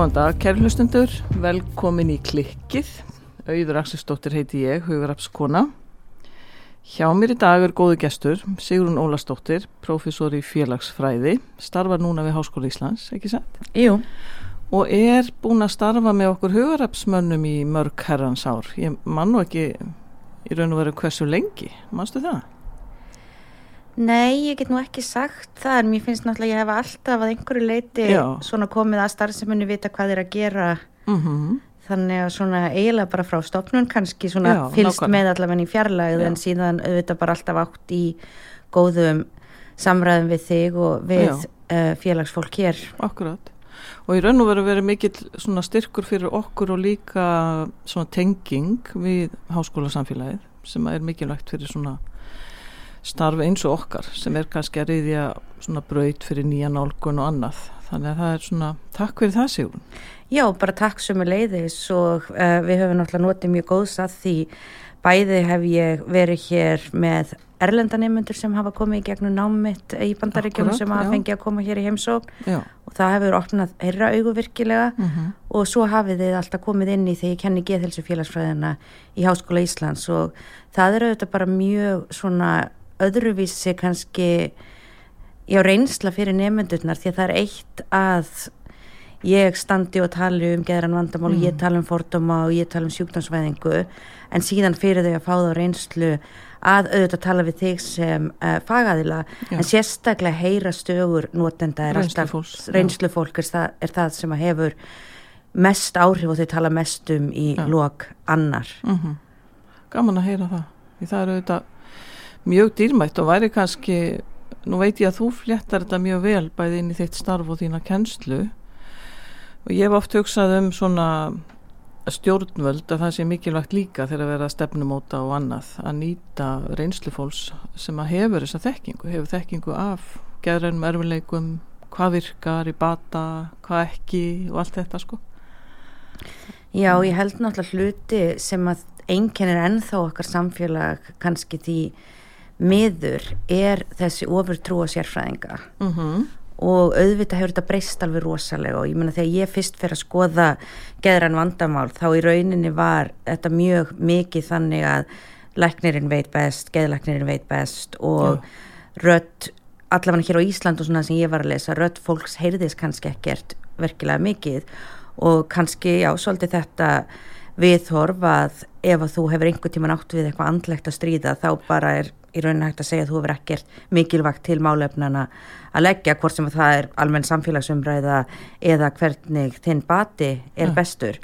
Góðan dag, kæri hlustundur, velkomin í klikkið. Auður Akselsdóttir heiti ég, Hugarapskona. Hjá mér í dag er góðu gestur, Sigrun Ólastóttir, profesor í félagsfræði, starfar núna við Háskóla Íslands, ekki satt? Jú. Og er búin að starfa með okkur hugarapsmönnum í mörg herrans ár. Ég man nú ekki í raun og veru hversu lengi, mannstu það? Nei, ég get nú ekki sagt það, en mér finnst náttúrulega að ég hef alltaf að einhverju leiti Já. svona komið að starfsemunni vita hvað er að gera Mm þannig að svona eiginlega bara frá stopnun kannski svona Já, fylst nákvæmlega. með allavega í fjarlægð Já. en síðan auðvitað bara alltaf átt í góðum samræðum við þig og við uh, félagsfólk hér. Akkurat. Og í raun og veru verið mikill svona styrkur fyrir okkur og líka svona tenging við háskólasamfélagið sem er mikilvægt fyrir svona starfi eins og okkar sem er kannski að reyðja svona braut fyrir nýja nálgun og annað. Þannig að það er svona, takk fyrir það Sigrun. Já, bara takk sem er leiðis og uh, við höfum náttúrulega notið mjög góðs að því. Bæði hef ég verið hér með erlendanemundur sem hafa komið í gegnum námitt í bandaríkjum sem hafa fengið að koma hér í heimsókn. Og það hefur opnað þeirra augu virkilega. Mm og svo hafið þið alltaf komið inn í þegar ég kenni geðhelsu félagsfræðina í Háskóla Íslands. Og það er auðvitað bara mjög svona öðruvísi kannski já reynsla fyrir nefndurnar því að það er eitt að ég standi og tali um geðran vandamál og ég tala um fordóma og ég tala um sjúkdómsvæðingu en síðan fyrir þau að fá þá reynslu að auðvitað tala við þig sem uh, fagaðila Já. en sérstaklega heyra stögur notenda er alltaf Reynslufólks, já. reynslufólk er er það sem að hefur mest áhrif og þau tala mest um í Já. lok annar Mm Gaman að heyra það. Því það er auðvitað mjög dýrmætt og væri kannski, nú veit ég að þú fléttar þetta mjög vel bæði inn í þitt starf og þína kennslu og ég hef oft hugsað um svona stjórnvöld að það sé mikilvægt líka þegar að vera stefnumóta og annað að nýta reynslufólks sem að hefur þessa þekkingu, hefur þekkingu af geðrænum erfileikum, hvað virkar í bata, hvað ekki og allt þetta sko. Já, ég held náttúrulega hluti sem að einkennir ennþá okkar samfélag kannski því miður er þessi ofurtrú á sérfræðinga. Mm og auðvitað hefur þetta breyst alveg rosalega og ég meina þegar ég fyrst fyrir að skoða geðran vandamál þá í rauninni var þetta mjög mikið þannig að læknirinn veit best, geðlæknirinn veit best og rödd allavega hér á Ísland og svona sem ég var að lesa rödd fólks heyrðis kannski ekkert verkilega mikið og kannski já, svolítið þetta viðhorf að ef að þú hefur einhver tíma nátt við eitthvað andlegt að stríða þá bara er í rauninni hægt að segja að þú hefur ekkert mikilvægt til málefnana að leggja hvort sem að það er almenn samfélagsumræða eða hvernig þinn bati er bestur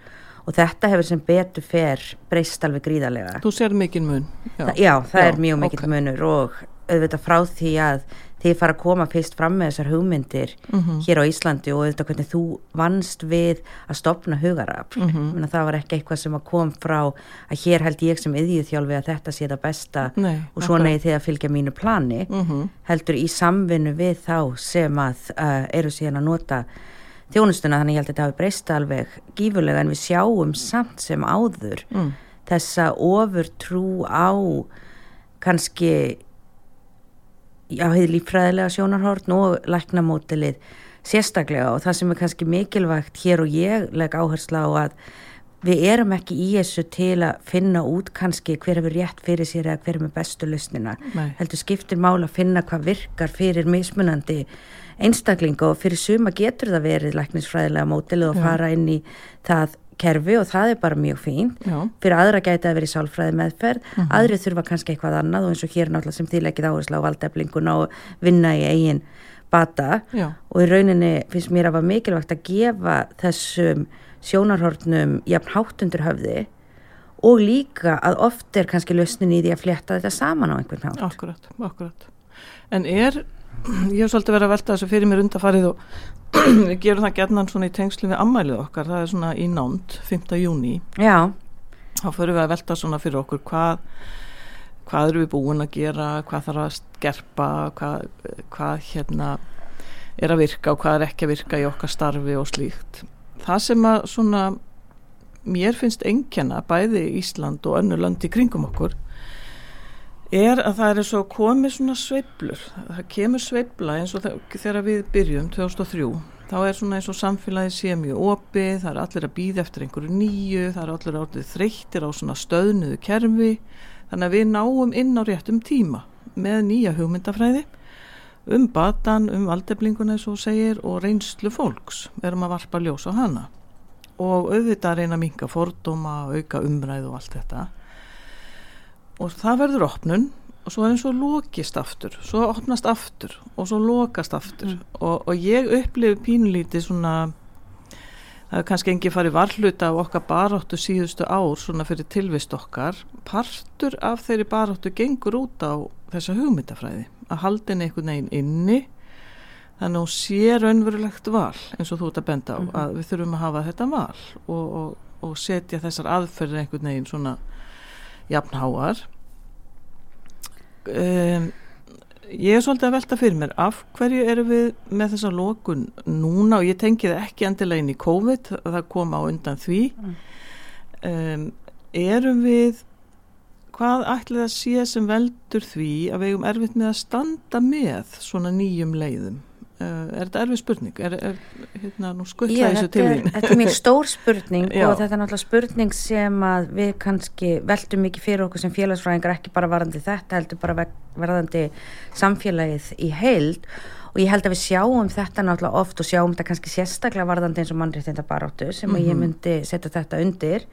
og þetta hefur sem betur fer breyst alveg gríðarlega. Þú sér mikinn mun. Já, já það Já, er mjög mikill ok. munur og auðvitað frá því að þið fara að koma fyrst fram með þessar hugmyndir Mhm. hér á Íslandi og auðvitað hvernig þú vannst við að stopna hugarafl. Mm það var ekki eitthvað sem kom frá að hér held ég sem yðjúð þjálfi að þetta sé það besta Nei, og svona er þið að fylgja mínu plani Mhm. heldur í samvinnu við þá sem að uh, eru síðan að nota þjónustuna þannig ég held að þetta hafi breyst alveg gífurlega en við sjáum samt sem áður Mm. þessa ofur trú á kannski já, hefði líffræðilega sjónarhorn og læknamótilið sérstaklega og það sem er kannski mikilvægt hér og ég legg áhersla á að við erum ekki í þessu til að finna út kannski hver hefur rétt fyrir sér eða hver er með bestu lausnina. Heldur skiptir mál að finna hvað virkar fyrir mismunandi einstaklinga og fyrir suma getur það verið læknisfræðilega mótilið og fara inn í það kerfi og það er bara mjög fínt Já. fyrir aðra gæti að vera í sálfræði meðferð Mhm. aðri þurfa kannski eitthvað annað og eins og hér náttúrulega sem þið leggið áherslu á valdeflinguna og vinna í eigin bata Já. og í rauninni finnst mér að var mikilvægt að gefa þessum sjónarhortnum jafn hátt undir höfði og líka að oft er kannski lausnin í því að flétta þetta saman á einhvern hátt Akkurat, akkurat. En er, ég hef svolítið verið að velta þessu fyrir mér undarfarið og við gerum það gerðnan svona í tengslu við ammælið okkar, það er svona í nánd, 5. júni, Já, þá förum við að velta svona fyrir okkur hvað, hvað eru við búin að gera, hvað þarf að skerpa, hvað, hvað hérna er að virka og hvað er ekki að virka í okkar starfi og slíkt. Það sem að svona, mér finnst engjanna bæði Ísland og önnu lönd í kringum okkur er að það er svo komið svona sveiblur það kemur sveibla eins og þe- þegar við byrjum 2003 þá er svona eins og samfélagi sé mjög opið, það er allir að býða eftir einhverju nýju, það er allir orðið þreyttir á svona stöðnuðu kerfi. Þannig að við náum inn á réttum tíma með nýja hugmyndafræði um batan, um aldeblinguna eins og segir og reynslu fólks. Erum að varpa ljós á hana. Og auðvitað að reyna að minga fordóma auka umræð og allt þetta og það verður opnun og svo eins og lokist aftur svo opnast aftur og svo lokast aftur mm. og, og ég upplifi pínulítið svona það er kannski engi farið varhluta á okkar baráttu síðustu ár svona fyrir tilvist okkar partur af þeirri baráttu gengur út á þessa hugmyndafræði að haldin einhvern veginn inni þannig að hún sé raunverulegt val eins og þú ert að benda á mm -hmm. að við þurfum að hafa þetta val og, og, og setja þessar aðferðir einhvern veginn svona jafnháar. Um, ég er svolítið að velta fyrir mér af hverju eru við með þessa lókun núna? Og ég tengi það ekki endilega inn í COVID það kom á undan því. Um, erum við hvað ætlið að sé sem veldur því að við erum erfitt með að standa með svona nýjum leiðum er þetta erfið spurning? Er, er hérna nú skuttla þessu til því? Þetta er mjög stór spurning og þetta er náttúrulega spurning sem að við kannski veldum mikið fyrir okkur sem félagsfræðingar ekki bara varðandi þetta heldur bara varðandi samfélagið í heild og ég held að við sjáum þetta náttúrulega oft og sjáum þetta kannski sérstaklega varðandi eins og mannréttinda baráttu sem mm -hmm. ég mhm. myndi setja þetta undir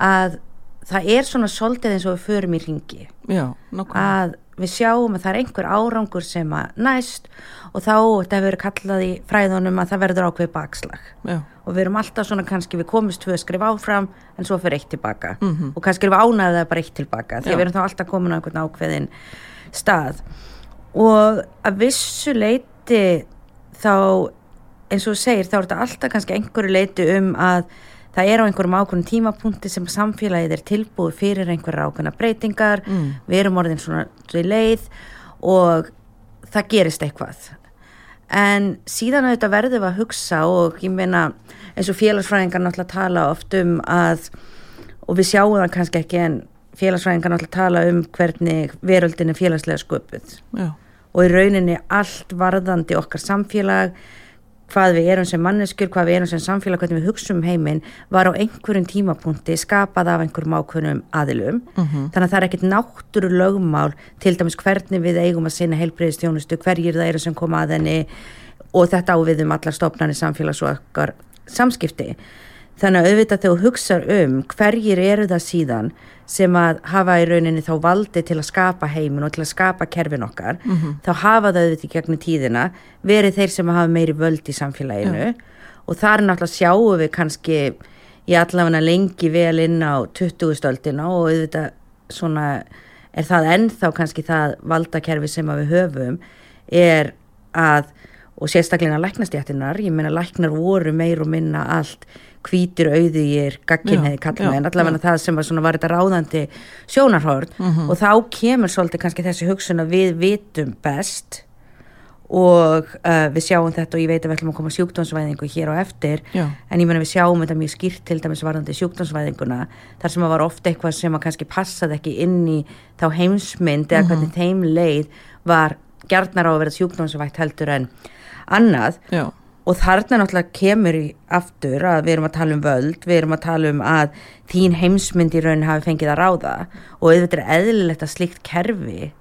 að það er svona soldið eins og við förum í ringi Já, að við sjáum að það er einhver árangur sem að næst og þá þetta hefur verið kallað í fræðunum að það verður ákveð bakslag Já. og við erum alltaf svona kannski við komist tvö skrif áfram en svo fyrir eitt tilbaka mm -hmm. og kannski erum við ánaðið að bara eitt tilbaka því við erum þá alltaf komin á einhvern ákveðin stað og að vissu leiti þá eins og segir þá er þetta alltaf kannski einhverju leiti um að það er á einhverjum ákveðin tímapunkti sem samfélagið er tilbúið fyrir einhverja ákveðina breytingar mm. við erum orðin svona leið og það gerist eitthvað en síðan auðvitað verðum við að hugsa og ég meina eins og félagsfræðingar náttúrulega tala oft um að og við sjáum það kannski ekki en félagsfræðingar náttúrulega tala um hvernig veröldin er félagslega sköpuð Já. og í rauninni allt varðandi okkar samfélag hvað við erum sem manneskjur, hvað við erum sem samfélag, hvernig við hugsaum um heiminn var á einhverjum tímapunkti skapað af einhverjum ákveðnum aðilum mm -hmm. þannig að það er ekkit náttúru lögmál til dæmis hvernig við eigum að sinna heilbreyðistjónustu, hverjir það eru sem koma að henni og þetta ávið um allar stofnarnir samfélags og okkar samskipti þannig að auðvitað þegar þú hugsa um hverjir eru það síðan sem að hafa í rauninni þá valdi til að skapa heimin og til að skapa kerfin okkar mm -hmm. þá hafa það auðvitað í gegnum tíðina verið þeir sem hafa meiri völd í samfélaginu ja. og þar náttúrulega sjáum við kannski í allavega lengi vel inn á 20. stöldina og auðvitað svona er það ennþá kannski það valdakerfi sem við höfum er að og sérstaklega læknastjættinar, ég meina læknar voru meir og minna allt hvítur auðugir gagginniði kallum en allavega það sem var, var þetta ráðandi sjónarhórn mm -hmm. og þá kemur svolítið kannski þessi hugsun að við vitum best. Og uh, við sjáum þetta og ég veit að við ætlum að koma sjúkdómsvæðingu hér á eftir. Já. en ég menna við sjáum þetta mjög skýrt til dæmis varðandi sjúkdómsvæðinguna. Þar sem að var ofta eitthvað sem að kannski passaði ekki inn í þá heimsmynd eða mm -hmm. hvernig þeim leið var gerðnar á að vera sjúkdómsvægt heldur en annað. Já og þarna náttúrulega kemur í aftur að við erum að tala um völd, við erum að tala um að þín heimsmynd í raunin hafi fengið að ráða og auðvitað er eðlilegt að slikt kerfi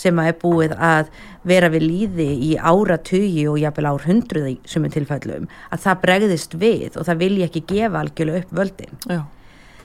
sem að er búið að vera við líði í áratugi og jafnvel ár hundruði sem er tilfællum að það bregðist við og það vilja ekki gefa algjörlega upp völdin. Já.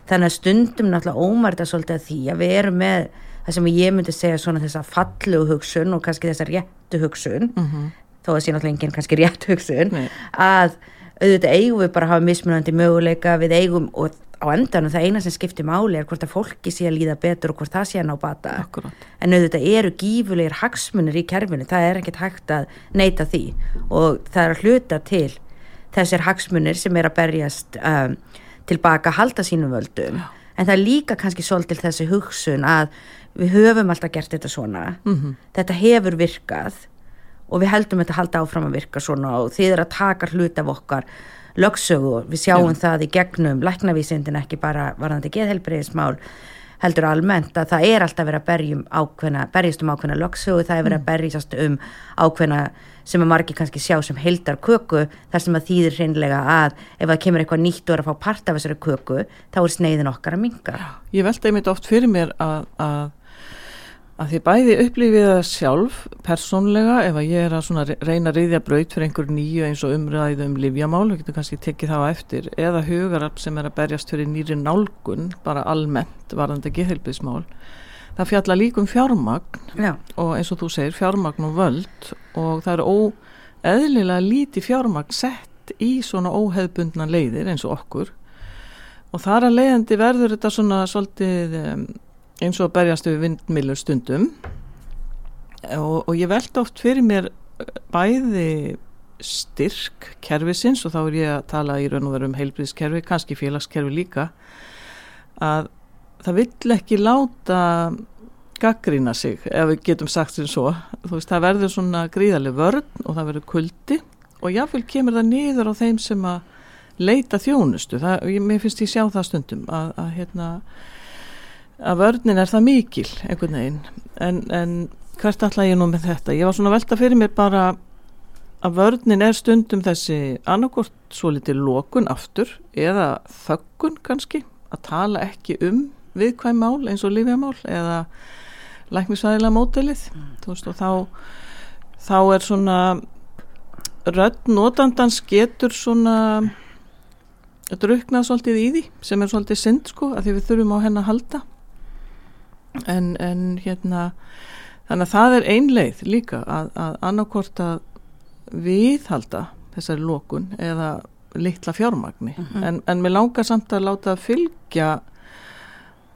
Þannig að stundum náttúrulega ómarta svolítið að því að við erum með það sem ég myndi segja svona þessa fallu hugsun og kannski þessa réttu hugsun mm -hmm þó að sé náttúrulega enginn kannski rétt hugsun Nei. að auðvitað eigum við bara að hafa mismunandi möguleika við eigum og á endanum það eina sem skiptir máli er hvort að fólki sé að líða betur og hvort það sé að ná bata Akkurat. en auðvitað eru gífulegir hagsmunir í kerfinu, það er ekkert hægt að neyta því og það er að hluta til þessir hagsmunir sem er að berjast um, tilbaka að halda sínum völdum Já. en það er líka kannski svolítil þessi hugsun að við höfum alltaf gert þetta svona mm -hmm. þetta hefur virkað og við heldum þetta að halda áfram að virka svona og þið er að taka hlut af okkar lögsögu og við sjáum Já. það í gegnum læknavísindin ekki bara varðandi geðhelbreyðismál heldur almennt að það er alltaf verið að berjum ákveðna, berjast um ákveðna lögsögu, það er verið að berjast um ákveðna sem að margir kannski sjá sem heildar köku þar sem að þýðir hreinlega að ef það kemur eitthvað nýtt og er að fá part af þessari köku þá er sneiðin okkar að minga. Ég velta einmitt oft fyrir mér að, að að því bæði upplifið það sjálf persónlega ef að ég er að reyna að reyðja braut fyrir einhver nýju eins og umræðu um livjamál, við getum kannski tekið það á eftir eða hugararp sem er að berjast fyrir nýri nálgun, bara almennt varðandi geðhelpiðsmál það fjalla líkum fjármagn Já. og eins og þú segir fjármagn og völd og það er óeðlilega líti fjármagn sett í svona óheðbundna leiðir eins og okkur og þar að leiðandi verður þetta svona svolítið eins og berjast við vindmilur stundum. Og, og ég veld oft fyrir mér bæði styrk kervisins og þá er ég að tala í raun og veru um heilbríðskerfi, kannski félagskerfi líka að það vill ekki láta gaggrína sig, ef við getum sagt sem svo, þú veist, það verður svona gríðarlega vörn og það verður kuldi og jáfnveil kemur það niður á þeim sem að leita þjónustu, það, ég, mér finnst ég sjá það stundum að, að hérna að vörnin er það mikil einhvern veginn. En, en hvert ætla ég nú með þetta? Ég var svona velta fyrir mér bara að vörnin er stundum þessi annarkort svo litið lókun aftur eða þöggun kannski að tala ekki um viðkvæm mál eins og lífjamál eða lækmisvæðilega mótelið mm. veist, og þá þá er svona rödd notandans getur svona druknað svolítið í því sem er svolítið synd sko að því við þurfum á henn að halda en, en hérna þannig að það er einleið líka að, að annarkort að viðhalda þessari lókun eða litla fjármagni. Mm -hmm. en, en mér langar samt að láta að fylgja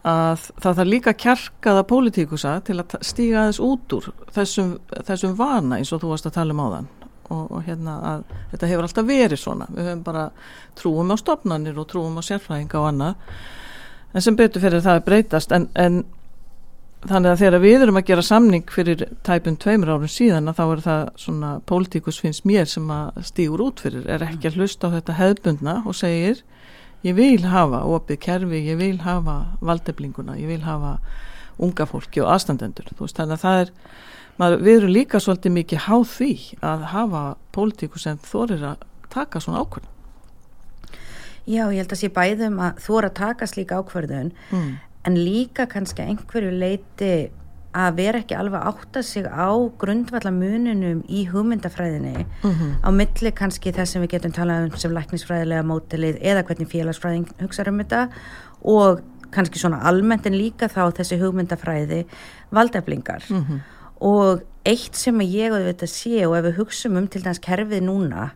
að það þarf líka kjarkaða pólitíkusa til að stíga aðeins út úr þessum, þessum vana eins og þú varst að tala um áðan. Og, og hérna að þetta hefur alltaf verið svona. Við höfum bara trúum á stopnarnir og trúum á sérfræðinga og annað. En sem betur fyrir það að breytast. En, en þannig að þegar við erum að gera samning fyrir tæpun tveimur árum síðan þá er það svona pólitíkus finnst mér sem að stígur út fyrir. Er ekki að hlusta á þetta hefðbundna og segir ég vil hafa opið kerfi, ég vil hafa valdeblinguna, ég vil hafa unga fólki og aðstandendur. Veist, þannig að það er, maður, við erum líka svolítið mikið háð því að hafa pólitíkus sem þorir að taka svona ákvörðun. Já, ég held að sé bæðum að þóra taka slíka ákvörðun mm en líka kannski einhverju leiti að vera ekki alveg átta sig á grundvallamununum í hugmyndafræðinni mm -hmm. á milli kannski þess sem við getum talað um sem læknisfræðilega mótilið eða hvernig félagsfræðing hugsaður um þetta og kannski svona almennt en líka þá þessi hugmyndafræði valdeflingar mm -hmm. og eitt sem ég auðvitað sé og ef við hugsaum um til dæns kerfið núna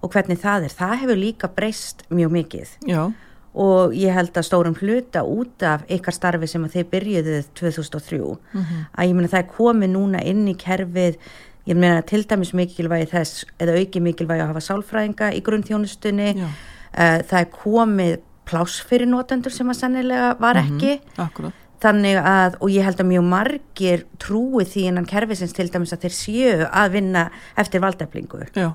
og hvernig það er, það hefur líka breyst mjög mikið Já og ég held að stórum hluta út af ykkar starfi sem að þeir byrjuðuð 2003 mm -hmm. að ég meina það er komið núna inn í kerfið ég meina til dæmis mikilvægi þess eða auki mikilvægi að hafa sálfræðinga í grunnþjónustunni. Uh, það er komið pláss fyrir notendur sem að sannilega var mhm, ekki. Mm -hmm. Þannig að og ég held að mjög margir trúi því innan kerfisins til dæmis að þeir séu að vinna eftir valdeflingu Já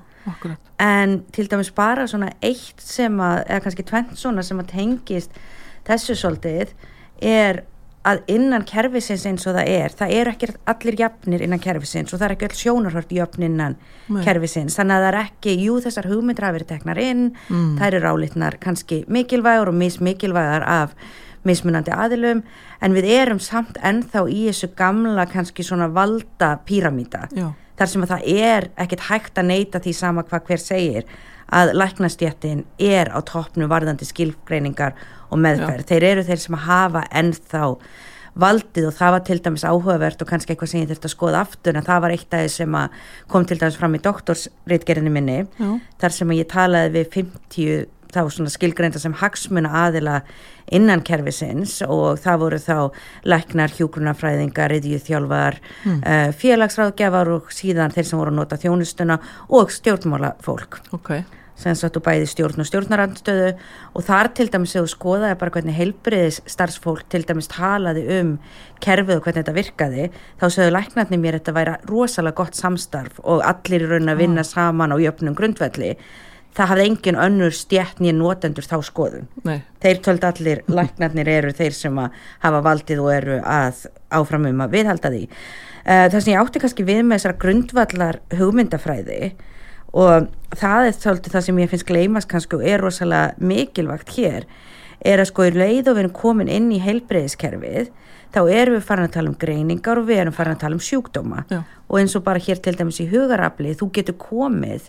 en til dæmis bara svona eitt sem að, eða kannski tvent svona sem að tengist þessu svolítið er að innan kerfisins eins og það er það eru ekki allir jafnir innan kerfisins og það er ekki öll sjónarhört jöfn innan Nei. kerfisins, þannig að það er ekki jú þessar hugmyndra að vera teknar inn mm. það eru rálitnar kannski mikilvægur og mismikilvægar af mismunandi aðilum en við erum samt ennþá í þessu gamla kannski svona valda píramíta Já þar sem að það er ekkert hægt að neyta því sama hvað hver segir að læknastjættin er á toppnu varðandi skilgreiningar og meðferð. Já. Þeir eru þeir sem hafa ennþá valdið og það var til dæmis áhugavert og kannski eitthvað sem ég þurfti að skoða aftur en það var eitt aðeins sem að kom til dæmis fram í doktorsreitgerinu minni Já. þar sem ég talaði við 50 þá svona skilgreinda sem hagsmuna aðila innan kervisins og það voru þá læknar, hjúgrunafræðingar, yðjúþjálfar, mm. uh, félagsráðgjafar og síðan þeir sem voru að nota þjónustuna og stjórnmála fólk. Okay. sem satt og bæði stjórn og stjórnarandstöðu og þar til dæmis hefur skoðaði bara hvernig heilbriðis starfsfólk til dæmis talaði um kerfið og hvernig þetta virkaði þá sögðu læknarni mér þetta væri rosalega gott samstarf og allir í raun að vinna ah. saman á jöfnum grundvelli það hafði engin önnur stjætt nýja notendur þá skoðun. Nei, þeir töldu allir, læknarnir eru þeir sem hafa valdið og eru að áframum að viðhalda því. Uh, það sem ég átti kannski við með þessara grundvallar hugmyndafræði og það er svolítið það sem ég finnst gleymast kannski og er rosalega mikilvægt hér er að sko í leið og við erum komin inn í heilbreyðiskerfið þá erum við farin að tala um greiningar og við erum farin að tala um sjúkdóma. Já. og eins og bara hér til dæmis í hugarafli þú getur komið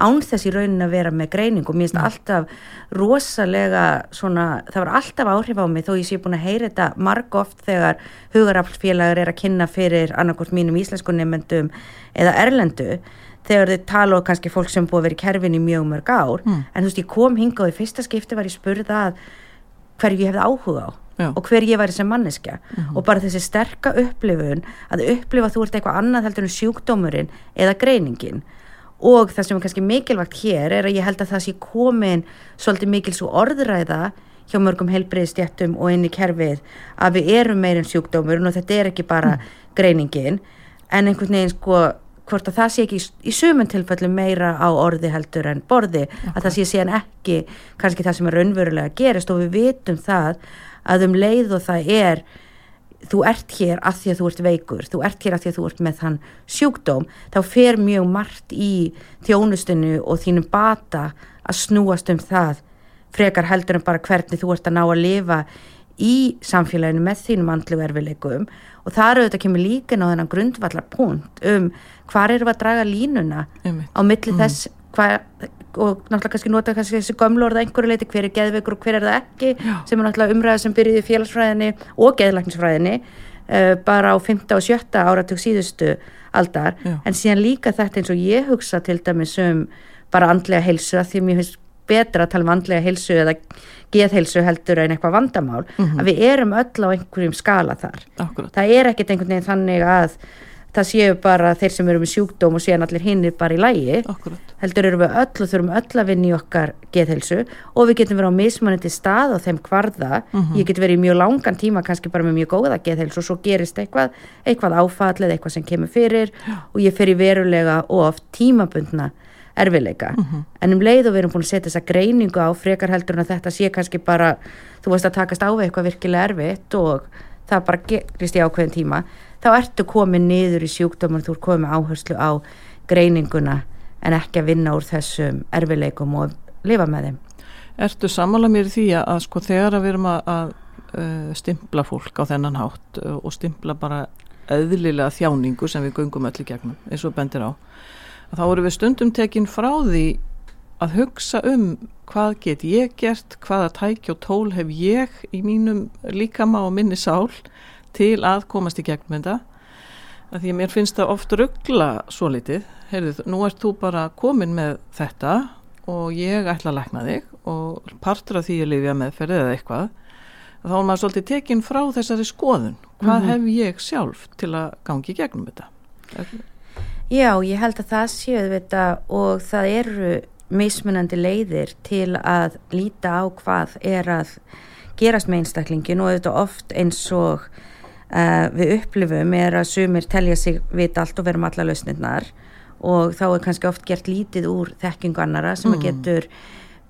án þess í raunin að vera með greining og mér finnst alltaf rosalega svona, það var alltaf áhrif á mig þó ég sé búin að heyra þetta marg oft þegar hugaraflfélagar er að kynna fyrir annarkort mínum íslensku nefndum eða erlendu þegar þið tala og kannski fólk sem búið að vera í kerfin í mjög mörg ár. Mm. en þú veist ég kom hingað og í fyrsta skipti var ég spurð að hverju ég hefði áhuga á Já. og hver ég væri sem manneskja. Og bara þessi sterka upplifun að upplifa þú ert eitthvað annað heldur en sjúkdómurinn eða greiningin og það sem er kannski mikilvægt hér er að ég held að það sé komin svolítið mikil svo orðræða hjá mörgum heilbreyðstjættum og inn í kerfið að við erum meirinn sjúkdómurinn og þetta er ekki bara greiningin. En einhvern veginn sko hvort að það sé ekki í, í sumun tilfellum meira á orði heldur en borði að það sé síðan ekki kannski það sem er raunverulega gerist. Og við vitum það að um leið og það er þú ert hér að því að þú ert veikur þú ert hér að því að þú ert með þann sjúkdóm þá fer mjög margt í þjónustinu og þínum bata að snúast um það frekar heldur en bara hvernig þú ert að ná að lifa í samfélaginu með þínum andlu erfileikum og það eru þetta kemur líka ná þennan grundvallar punkt um hvar erum við að draga línuna á milli þess hva, og náttúrulega kannski nota kannski þessi gömlu orða einhverju leiti hver er geðveikur og hver er það ekki Já. sem er náttúrulega umræða sem byrjuði félagsfræðinni og geðlæknisfræðinni uh, bara á 5. og 7. áratug síðustu aldar Já. en síðan líka þetta eins og ég hugsa til dæmis um bara andlega heilsu að því mér finnst betra að tala um andlega heilsu eða geðheilsu heldur en eitthvað vandamál að við erum öll á einhverjum skala þar Akkurat, það er ekkert einhvern veginn þannig að það séu bara þeir sem eru með sjúkdóm og síðan allir hinn er bara í lægi akkurat. Heldur erum við öll og þurfum öll að vinna í okkar geðhelsu og við getum verið á mismunandi stað á þeim kvarða. Ég get verið í mjög langan tíma kannski bara með mjög góða geðhelsu og svo gerist eitthvað eitthvað áfall eða eitthvað sem kemur fyrir og ég fer í verulega og oft tímabundna erfileika en um leið og við erum búin að setja þessa greiningu á frekar heldur en að þetta sé kannski bara þú veist að takast á eitthvað virkilega erfitt og það bara gerist í ákveðin tíma þá ertu komin niður í sjúkdómar þú ert komin áherslu á greininguna en ekki að vinna úr þessum erfileikum og lifa með þeim. Ertu sammála mér því að, sko þegar að við erum að, að uh, stimpla fólk á þennan hátt uh, og stimpla bara eðlilega þjáningu sem við göngum öll í gegnum eins og bendir á þá erum við stundum tekin frá því að hugsa um hvað get ég gert, hvaða tæki og tól hef ég í mínum líkama og minni sál til að komast í gegnum þetta að því að mér finnst það oft ruggla svo litið, heyrðu, nú ert þú bara komin með þetta og ég ætla að lækna þig og partur af því að lifja meðferði eða eitthvað þá er maður svolítið tekin frá þessari skoðun. Hvað hef ég sjálf til að gangi í gegnum þetta? Já, ég held að það séu þetta og það eru mismunandi leiðir til að líta á hvað er að gerast með einstaklingin og þetta oft eins og uh, við upplifum er að sumir telja sig vita allt og verum alla lausnirnar og þá er kannski oft gert lítið úr þekkingu annara sem mm. getur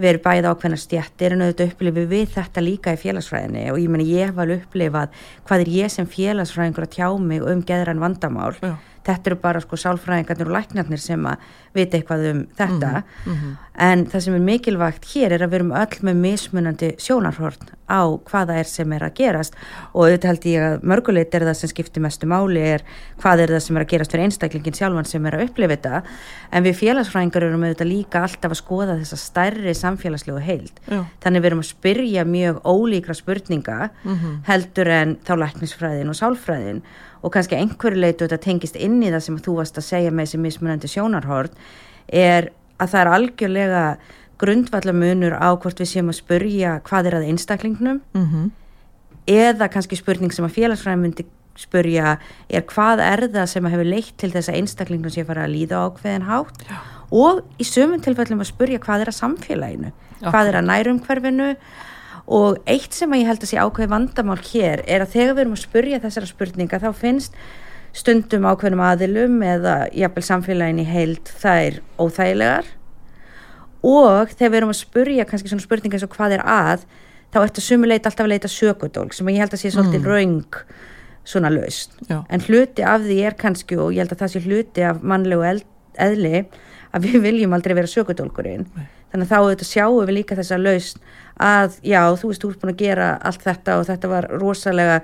verið bæði ákveðna stjættir en auðvitað upplifið við þetta líka í félagsfræðinni og ég meni ég alveg upplifað hvað er ég sem félagsfræðingur að tjá mig um geðran vandamál Já. þetta eru bara sko sálfræðingarnir og læknarnir sem að vita eitthvað um þetta Mhm, en það sem er mikilvægt hér er að við erum öll með mismunandi sjónarhorn á hvaða er sem er að gerast. Og auðvitað held ég að mörguleit er það sem skiptir mestu máli er hvað er það sem er að gerast fyrir einstaklingin sjálfan sem er að upplifa þetta. En við félagsfræðingar erum auðvitað líka alltaf að skoða þessa stærri samfélagslegu heild. Já. þannig við erum að spyrja mjög ólíkra spurninga heldur en þá læknisfræðin og sálfræðin. Og kannski einhverju leitu þetta tengist inn í það sem þú varst að segja með þessi mismunandi sjónarhorn er að það er algjörlega grundvallamunur á hvort við séum að spurja hvað er að einstaklingnum mm eða kannski spurning sem að félagsfræðin myndi spurja er hvað er það sem hefur leitt til þess að einstaklingnum sé að fara að líða ákveðin hátt Já. og í sömum tilfellum að spurja hvað er að samfélaginu hvað er að nærumhverfinu og eitt sem að ég held að sé ákveði vandamál hér er að þegar við erum að spurja þessara spurninga þá finnst stundum ákveðnum aðilum eða jafnvel samfélagin í heild þær óþægilegar og þegar við erum að spurja kannski svona spurninga eins og hvað er að þá ertu sumuleit alltaf að leita sökudólk sem ég held að sé svolítið mm. raung svona laust en hluti af því er kannski og ég held að það sé hluti af mannlegu eðli að við viljum aldrei vera sökudólkurinn Nei. þannig að þá auðvitað sjáum við líka þessa laust að já, þú veist, þú ert búin að gera allt þetta og þetta var rosalega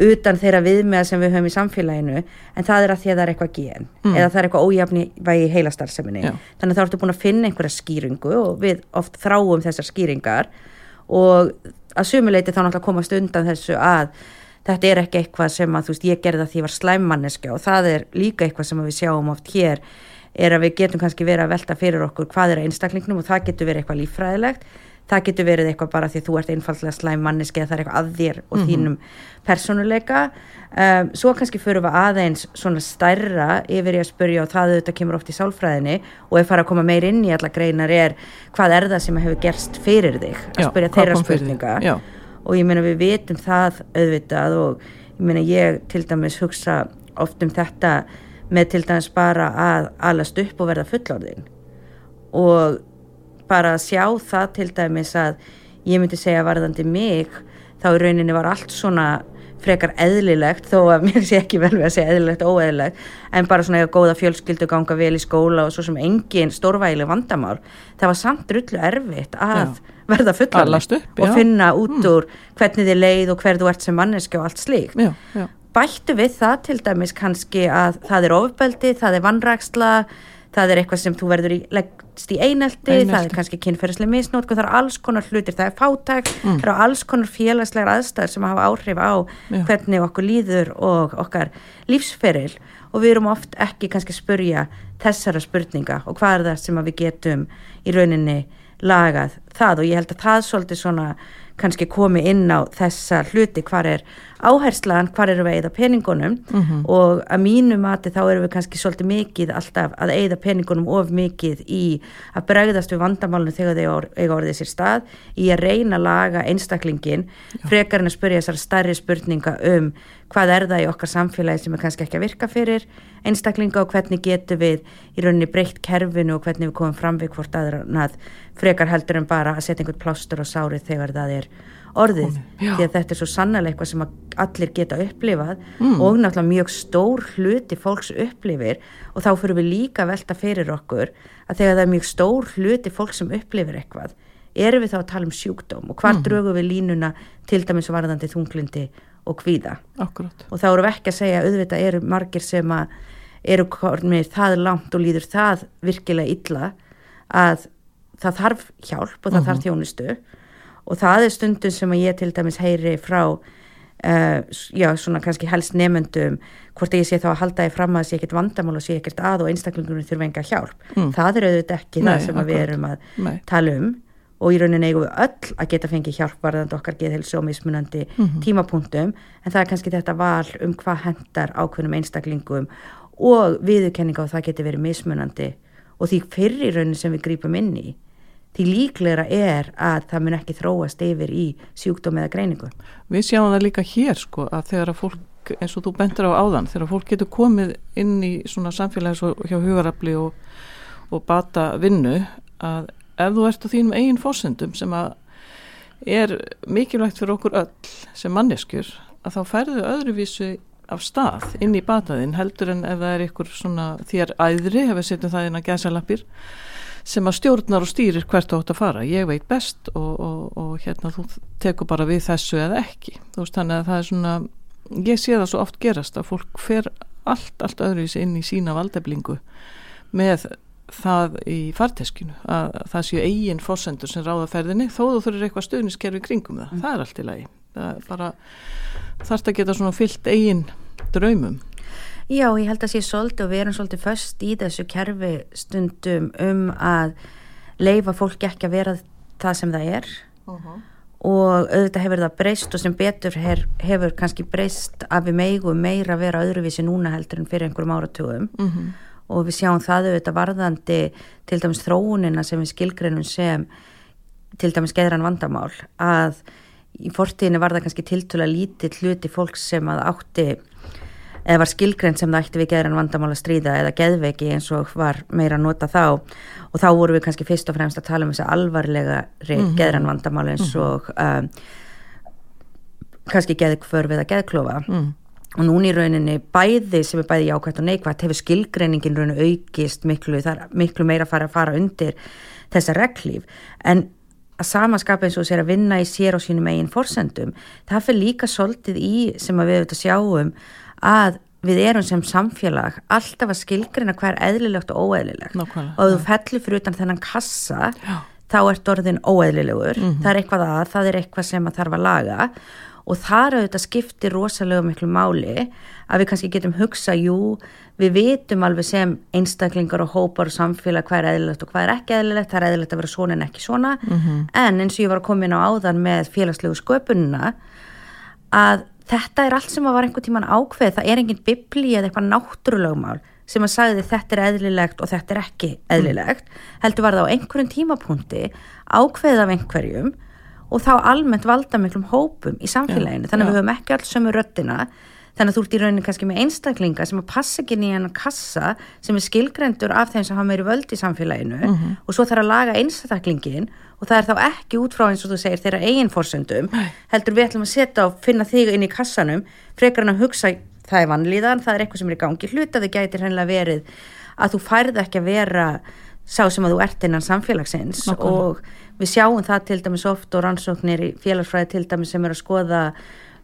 utan þeirra viðmeða sem við höfum í samfélaginu en það er að því að það er eitthvað gen Mm. eða það er eitthvað ójafni vægi heilastarseminni Já. þannig að þá ertu búin að finna einhverja skýringu og við oft þráum þessar skýringar og að sumuleiti þá náttúrulega komast undan þessu að þetta er ekki eitthvað sem að þú veist ég gerði að því var slæmmanneska og það er líka eitthvað sem við sjáum oft hér er að við getum kannski verið að velta fyrir okkur hvað er einstaklingnum og það getur verið eitthvað líffræðilegt það getur verið eitthvað bara því þú ert einfallega slæmmanneski eða það er eitthvað að þér og þínum persónuleika. Um, svo kannski fyrir við aðeins svona stærra yfir í að spurja og það auðvitað kemur oft í sálfræðinni og ef fara að koma meir inn í alla greinar er hvað er það sem hefur gerst fyrir þig? Að Já, spurja þeirra spurninga. Og ég meina við vitum það auðvitað og ég meina ég til dæmis hugsa oft um þetta með til dæmis bara að alast upp og verða fullorðin. Og bara að sjá það til dæmis að ég myndi segja varðandi mig þá í rauninni var allt svona frekar eðlilegt þó að mér sé ekki vel við að segja eðlilegt og óeðlilegt en bara svona eiga góða fjölskyldu ganga vel í skóla og svo sem engin stórvægileg vandamál það var samt drullu erfitt að verða Alast fullorðin upp, og já. finna út úr hvernig þið leið og hver þú ert sem manneski og allt slíkt Já, já. bættu við það til dæmis kannski að það er ofbeldi, það er vannræksla það er eitthvað sem þú verður í, leggst í einelti, Einelti. það er kannski kynferðislega misnótkun, það er alls konar hlutir, það er fátæk, Mm. það eru alls konar félagslegar aðstæður sem hafa áhrif á Já. hvernig okkur líður og okkar lífsferil og við erum oft ekki kannski að spurja þessara spurninga og hvað er það sem að við getum í rauninni lagað það og ég held að það svolítið svona kannski komi inn á þessa hluti hvar er áherslan, hvar eru við að eyða peningunum Mhm. og að mínu mati þá erum við kannski svolítið mikið alltaf að eyða peningunum of mikið í að bregðast við vandamálunum þegar þeir eiga orðið sér stað í að reyna að laga einstaklingin frekar en að spyrja þessar stærri spurninga um hvað er það í okkar samfélagi sem er kannski ekki að virka fyrir einstaklinga og hvernig getum við í rauninni breytt kerfinu og hvernig við komum fram við hvort aðrað frekar heldur en bara að setja einhvern plástur á sárið þegar það er orðið Já. því að þetta er svo sannlega eitthvað sem allir geta upplifað Mm. og náttúrulega mjög stór hluti fólks upplifir og þá fyrir við líka velta fyrir okkur að þegar það er mjög stór hluti fólk sem upplifir eitthvað erum við þá að tala um sjúkdóm og hvar Mhm. drögum við línuna til dæmis varðandi þunglindi og Akkurat. og þá erum við ekki að segja auðvitað eru margir sem að eru komnir það langt og líður það virkilega illa að það þarf hjálp og það þarf þjónustu og það er stundum sem ég til dæmis heyri frá uh, já, svona kannski helst nefendum hvort ég sé þá að halda því fram að sé ekkert vandamál og sé ekkert að og einstaklingunum þurfa enga hjálp Mm. það er auðvitað ekki Nei, það sem við erum að Nei. tala um og í rauninni eigum við öll að geta fengið hjálp varðandi okkar geðhelsu og mismunandi Mhm. tímapunktum en það er kannski þetta val um hvað hendar ákveðnum einstaklingum og viðurkenninga og það geti verið mismunandi og því fyrri raunin sem við grípum inn í því líklegra er að það mun ekki þróast yfir í sjúkdóm eða greiningu. Við sjáum það líka hér sko að þegar að fólk, eins og þú bendur á áðan, þegar að fólk getur komið inn í svona samfélagi svo hjá hugarafli og, og bata vinnu að ef þú ert á þínum eigin fórsendum sem að er mikilvægt fyrir okkur öll sem manneskjur að þá færðu öðruvísu af stað inn í bataðinn heldur en ef það er ykkur svona þér æðri, ef við setjum það inn að gæsalappir sem að stjórnar og stýrir hvert þú átt að fara. Ég veit best og, og, og hérna þú tekur bara við þessu eða ekki. Þú veist þannig að það er svona ég sé það svo oft gerast að fólk fer allt, allt öðruvísi inn í sína valdeflingu með það í farteskinu að það séu eigin fórsendur sem ráða ferðinni þó þú þurfir eitthvað stöðniskerfi kringum það, það er allt í lagi. Það bara þarfst að geta svona fyllt eigin draumum Já, ég held að sé svolítið og við erum svolítið föst í þessu kerfi stundum um að leifa fólki ekki að vera það sem það er. Og auðvitað hefur það breyst og sem betur her, hefur kannski breyst að við megum meira að vera öðruvísi núna heldur en fyrir einhverjum áratugum. Mm -hmm. og við sjáum það auðvitað varðandi til dæmis þróunina sem við skilgreinum sem til dæmis geðran vandamál að í fortíðinu var það kannski tiltöla lítið hluti fólks sem að átti eða var skilgrend sem það ætti við geðran vandamál að stríða eða geðveiki eins og var meira að nota þá og þá voru við kannski fyrst og fremst að tala um þessi alvarlega mm -hmm. geðran vandamál eins og um, kannski geðkvörf eða geðklofa mm. og núni í rauninni bæði sem er bæði jákvæmt og neikvæmt hefur skilgreiningin rauninu aukist miklu, miklu meira fara að fara undir þessa reglíf en að samaskap eins og sér að vinna í sér og sínum eigin forsendum, það fyrir líka svolítið í sem við auðvitað sjáum að við erum sem samfélag alltaf að skilgrina hver eðlilegt og óeðlilegt Nákvæmlega, og þú fellur fyrir utan þennan kassa já. þá ert orðin óeðlilegur mm -hmm. það er eitthvað að, það er eitthvað sem að þarf að laga og þar auðvitað skiptir rosalega miklu máli að við kannski getum hugsa, jú við vitum alveg sem einstaklingar og hópar og samfélag hvað er eðlilegt og hvað er ekki eðlilegt, það er eðlilegt að vera svona en ekki svona mm -hmm. en eins og ég var að koma inn á áðan með félagslegu sköpununa að þetta er allt sem að var einhver tíman ákveð, það er enginn bibli eða eitthvað náttúrulegumál sem að sagði þetta er eðlilegt og þetta er ekki eðlilegt, mm. heldur var það á einhverjum tímapunkti ákveð af einhverjum og þá almennt valda miklum hópum í samfélaginu, ja, þannig að ja. við höfum ekki alls sömu röttina þannig að þú ert í rauninni kannski með einstaklinga sem að passa ekki nýjan kassa sem er skilgrendur af þeim sem hafa meiri völd í samfélaginu mm -hmm. og svo þarf að laga einstaklingin og það er þá ekki út frá eins og þú segir þeirra eigin fórsöndum heldur við ætlum að setja og finna þig inn í kassanum frekar en að hugsa það er vanlíðan, það er eitthvað sem er í gangi hluta þau gætir hennilega verið að þú færð ekki að vera sá sem að þú ert innan samfélagsins Nákvæmlega. og við sjáum það til dæmis oft og rannsóknir í félagsfræði til dæmis sem er að skoða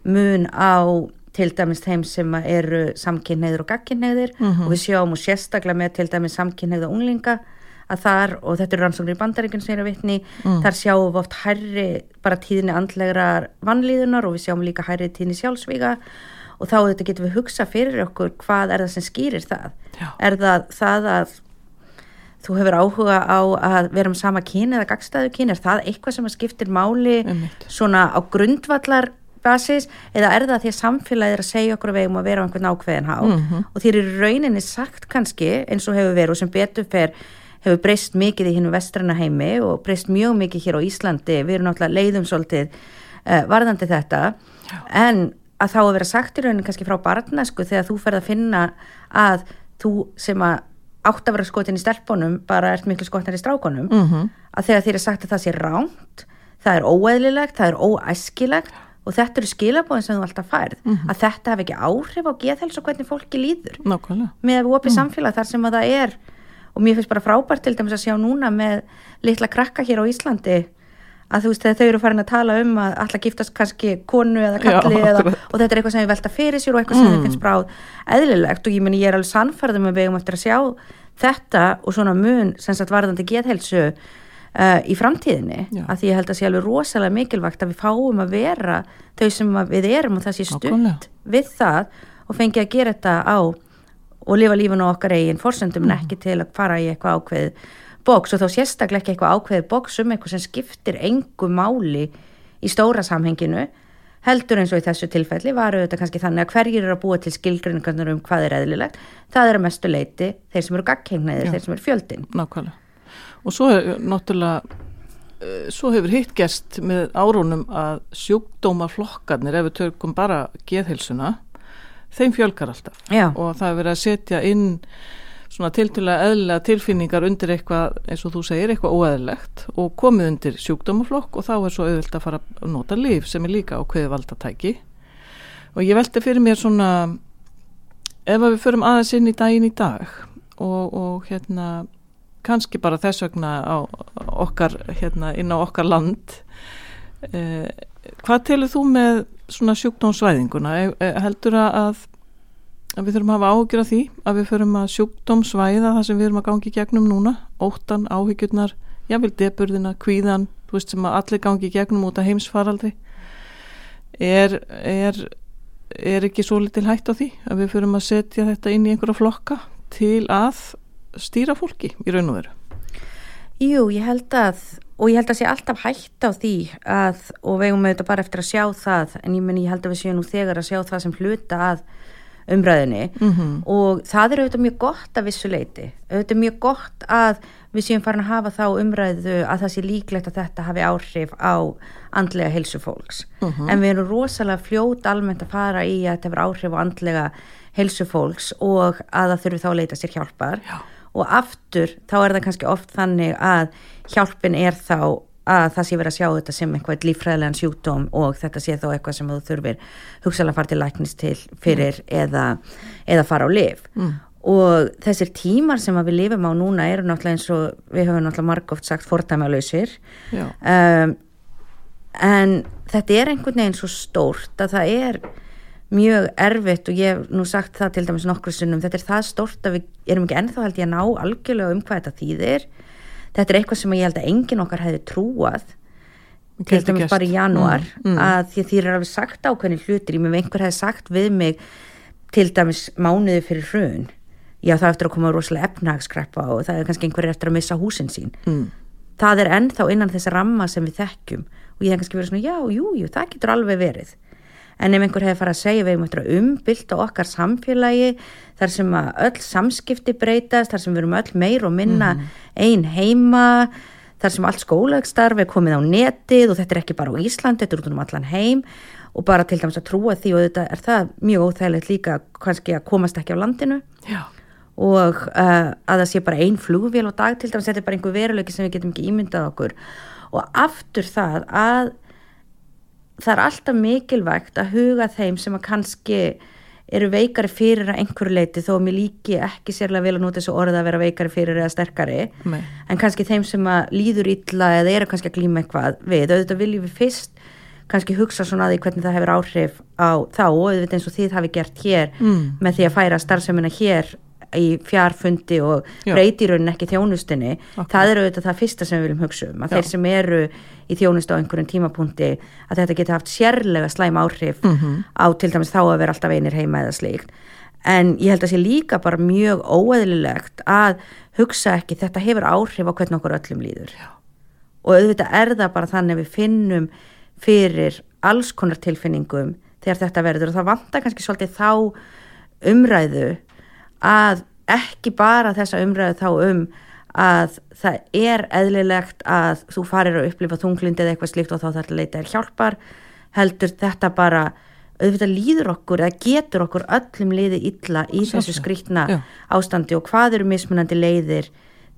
mun á til dæmis þeim sem eru samkynneigður og gagkynneigður mm -hmm. og við sjáum og sérstaklega með til dæmis samkynneigða unglinga að þar, og þetta eru rannsóknir í bandaríkjum sem er að vitni, mm. þar sjáum við oft hærri bara tíðinni andlegra vannlíðunar og við sjáum líka hærri tíðinni sjálfsvíga og þá þetta getum við hugsa fyrir okkur hvað er það sem skýrir það Já. er það það að þú hefur áhuga á að vera með sama kín eða gagstæðu kín, er það eitthvað sem skiptir máli svona á grundvallar basis eða er það því að samfélagið er að segja okkur vegum að vera á einhvern ákveðin há mm -hmm. og þér eru rauninni sagt kannski eins og hefur verið og sem betur fer hefur breyst mikið í hinn vestrana heimi og breyst mjög mikið hér á Íslandi við erum náttúrulega leiðum svolítið uh, varðandi þetta Já. en að þá að vera sagt í rauninni kannski frá barnasku þegar þú ferð að finna að þú sem að átt að vera skotin í stelpunum bara ert miklu skotin í strákunum mm -hmm. að þegar þér er sagt að það sé ránt það er óeðlilegt, það er óæskilegt og þetta eru skilabóðin sem þú alltaf færð mm -hmm. að þetta hef ekki áhrif á geðhels og hvernig fólki líður Nákvæmlega. með opið mm. samfélag þar sem að það er og mér finnst bara frábært til dæmis að sjá núna með litla krakka hér á Íslandi að þú veist þegar þau eru farin að tala um að alltaf giftast kannski konu eða kalli Já, eða, og þetta er eitthvað sem við velta fyrir sér og eitthvað mm. sem við finnst bráð eðlilegt og ég, meni, ég er alveg sannfærðum að við eigum eftir að sjá þetta og svona mun sem sagt varðandi geðhelsu uh, í framtíðinni Já. að því ég held að sé alveg rosalega mikilvægt að við fáum að vera þau sem við erum og það sé stutt við það og fengi að gera þetta á og lifa lífun á okkar eigin fórsendum mm. ekki til að fara í eitthvað ákveð bóks og þá sérstaklega ekki eitthvað ákveð bóks um eitthvað sem skiptir engu máli í stóra samhenginu heldur eins og í þessu tilfelli varu þetta kannski þannig að hverjir eru að búa til skilgrinningarnir um hvað er eðlilegt það er að mestu leiti þeir sem eru gagkengnaðir, þeir sem eru fjöldin Nákvæmlega og svo er náttúrulega uh, svo hefur hitt gerst með árunum að sjúkdómaflokkarnir ef við tökum bara geðhilsuna þeim fjölkar alltaf Já. og það er verið að setja inn svona tiltúlega eðlega tilfinningar undir eitthvað eins og þú segir eitthvað óeðlegt og komið undir sjúkdómaflokk og þá er svo auðvilt að fara að nota líf sem er líka á hverju valdatæki og ég veldi fyrir mér svona ef við förum aðeins inn í daginn í dag og, og hérna kannski bara þess vegna á okkar, hérna, inn á okkar land. Eh, hvað telur þú með svona sjúkdómsvæðinguna? Eh, eh, heldur að, að við þurfum að hafa ágjur af því að við förum að sjúkdómsvæða það sem við erum að gangi gegnum núna? Óttan, áhyggjurnar, jável deburðina kvíðan, þú veist sem að allir gangi gegnum út af heimsfaraldri. Er, er er ekki svo litil hægt á því að við förum að setja þetta inn í einhverja flokka til að stýra fólki í raun og veru? Jú, ég held að og ég held að sé alltaf hægt á því að, og við hefum auðvitað bara eftir að sjá það en ég, meni, ég held að við séum nú þegar að sjá það sem hluta að umræðinni Mhm. og það er auðvitað mjög gott að vissu leiti auðvitað mjög gott að við séum farin að hafa þá umræðu að það sé líklegt að þetta hafi áhrif á andlega heilsu fólks Mhm. en við erum rosalega fljót almennt að fara í að þetta hefur áhrif á andlega heilsu fólks og að það þurfi þá að leita sér hjálpar Já. Og aftur þá er það kannski oft þannig að hjálpin er þá að það sé verið að sjá þetta sem eitthvað líffræðilegan sjúkdóm og þetta sé þá eitthvað sem þú þurfir hugsalega að fara til læknis til fyrir eða, eða fara á lif Mm. og þessir tímar sem við lifum á núna eru náttúrulega eins og við höfum náttúrulega margóft sagt fordæmalausir Já. um, en þetta er einhvern veginn svo stórt að það er mjög erfitt og ég hef nú sagt það til dæmis nokkru sinnum, þetta er það stórt að við erum ekki ennþá held ég að ná algjörlega um hvað þetta þýðir. Þetta er eitthvað sem ég held að enginn okkar hefði trúað til dæmis bara í janúar Mm, mm. að því því er alveg sagt ákveðni hlutir. Ég með einhver hefði sagt við mig til dæmis mánuði fyrir hrun já það eftir að koma rosalega efnahagskreppa og það er kannski einhver eftir að missa húsin sín. Mm. það er ennþá innan þess ramma sem við þekkjum. Og ég hef kannski verið svona já, jú, jú, það getur alveg verið en ef einhver hefði farið að segja við erum eftir að umbylta okkar samfélagi þar sem að öll samskipti breytast þar sem við erum öll meir og minna ein heima þar sem allt skólagstarf er komið á netið og þetta er ekki bara á Íslandi, þetta er út um allan heim. Og bara til dæmis að trúa því og þetta er það mjög óþægilegt líka kannski að komast ekki á landinu. Já. og uh, að það sé bara ein flugvél á dag til dæmis, þetta er bara einhver veruleiki sem við getum ekki ímyndað okkur. Og aftur það að það er alltaf mikilvægt að huga þeim sem að kannski eru veikari fyrir að einhverju leiti þó að mér líki ekki sérlega vel að nota þessu orða að vera veikari fyrir eða sterkari Nei. en kannski þeim sem að líður illa eða eru kannski að glíma eitthvað við, auðvitað viljum við fyrst kannski hugsa svona að því hvernig það hefur áhrif á þá og auðvitað eins og þið hafi gert hér Mm. með því að færa starfsemina hér í fjarfundi og Já. breyti í raunin ekki þjónustinni Akkurat. það er auðvitað það fyrsta sem við viljum hugsa um að Já. þeir sem eru í þjónustu á einhverjum tímapunkti að þetta geti haft sérlega slæm áhrif Mhm. á til dæmis þá að vera alltaf einir heima eða slíkt en ég held að sé líka bara mjög óeðlilegt að hugsa ekki þetta hefur áhrif á hvernig okkur öllum líður Já. og auðvitað er það bara þannig að við finnum fyrir alls konar tilfinningum þegar þetta verður og það vantar kannski svolítið þá umræðu að ekki bara þessa umræðu þá um að það er eðlilegt að þú farir að upplifa þunglindi eða eitthvað slíkt og þá þarf að leita þér hjálpar heldur þetta bara auðvitað líður okkur eða getur okkur öllum liði illa í þessu Sjálfsagt, skrýtna já. ástandi og hvað eru mismunandi leiðir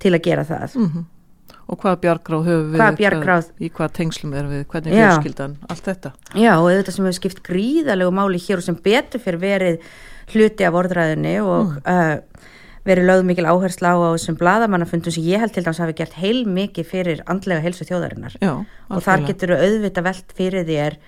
til að gera það Mm Og hvaða bjargráð höfum við? Hvaða bjargráð? Hvað, í hvaða tengslum erum við? Hvernig fjölskyldan? Allt þetta. Já og þetta sem hefur skipt gríðalegu máli hér og sem betur fyrir verið hluti af orðræðinni og uh, verið lögð mikil áhersla á þessum bladamannafundum sem ég held til dæmis hafi gert heil mikið fyrir andlega helsu þjóðarinnar. Já. og þar getur auðvitað velt fyrir þér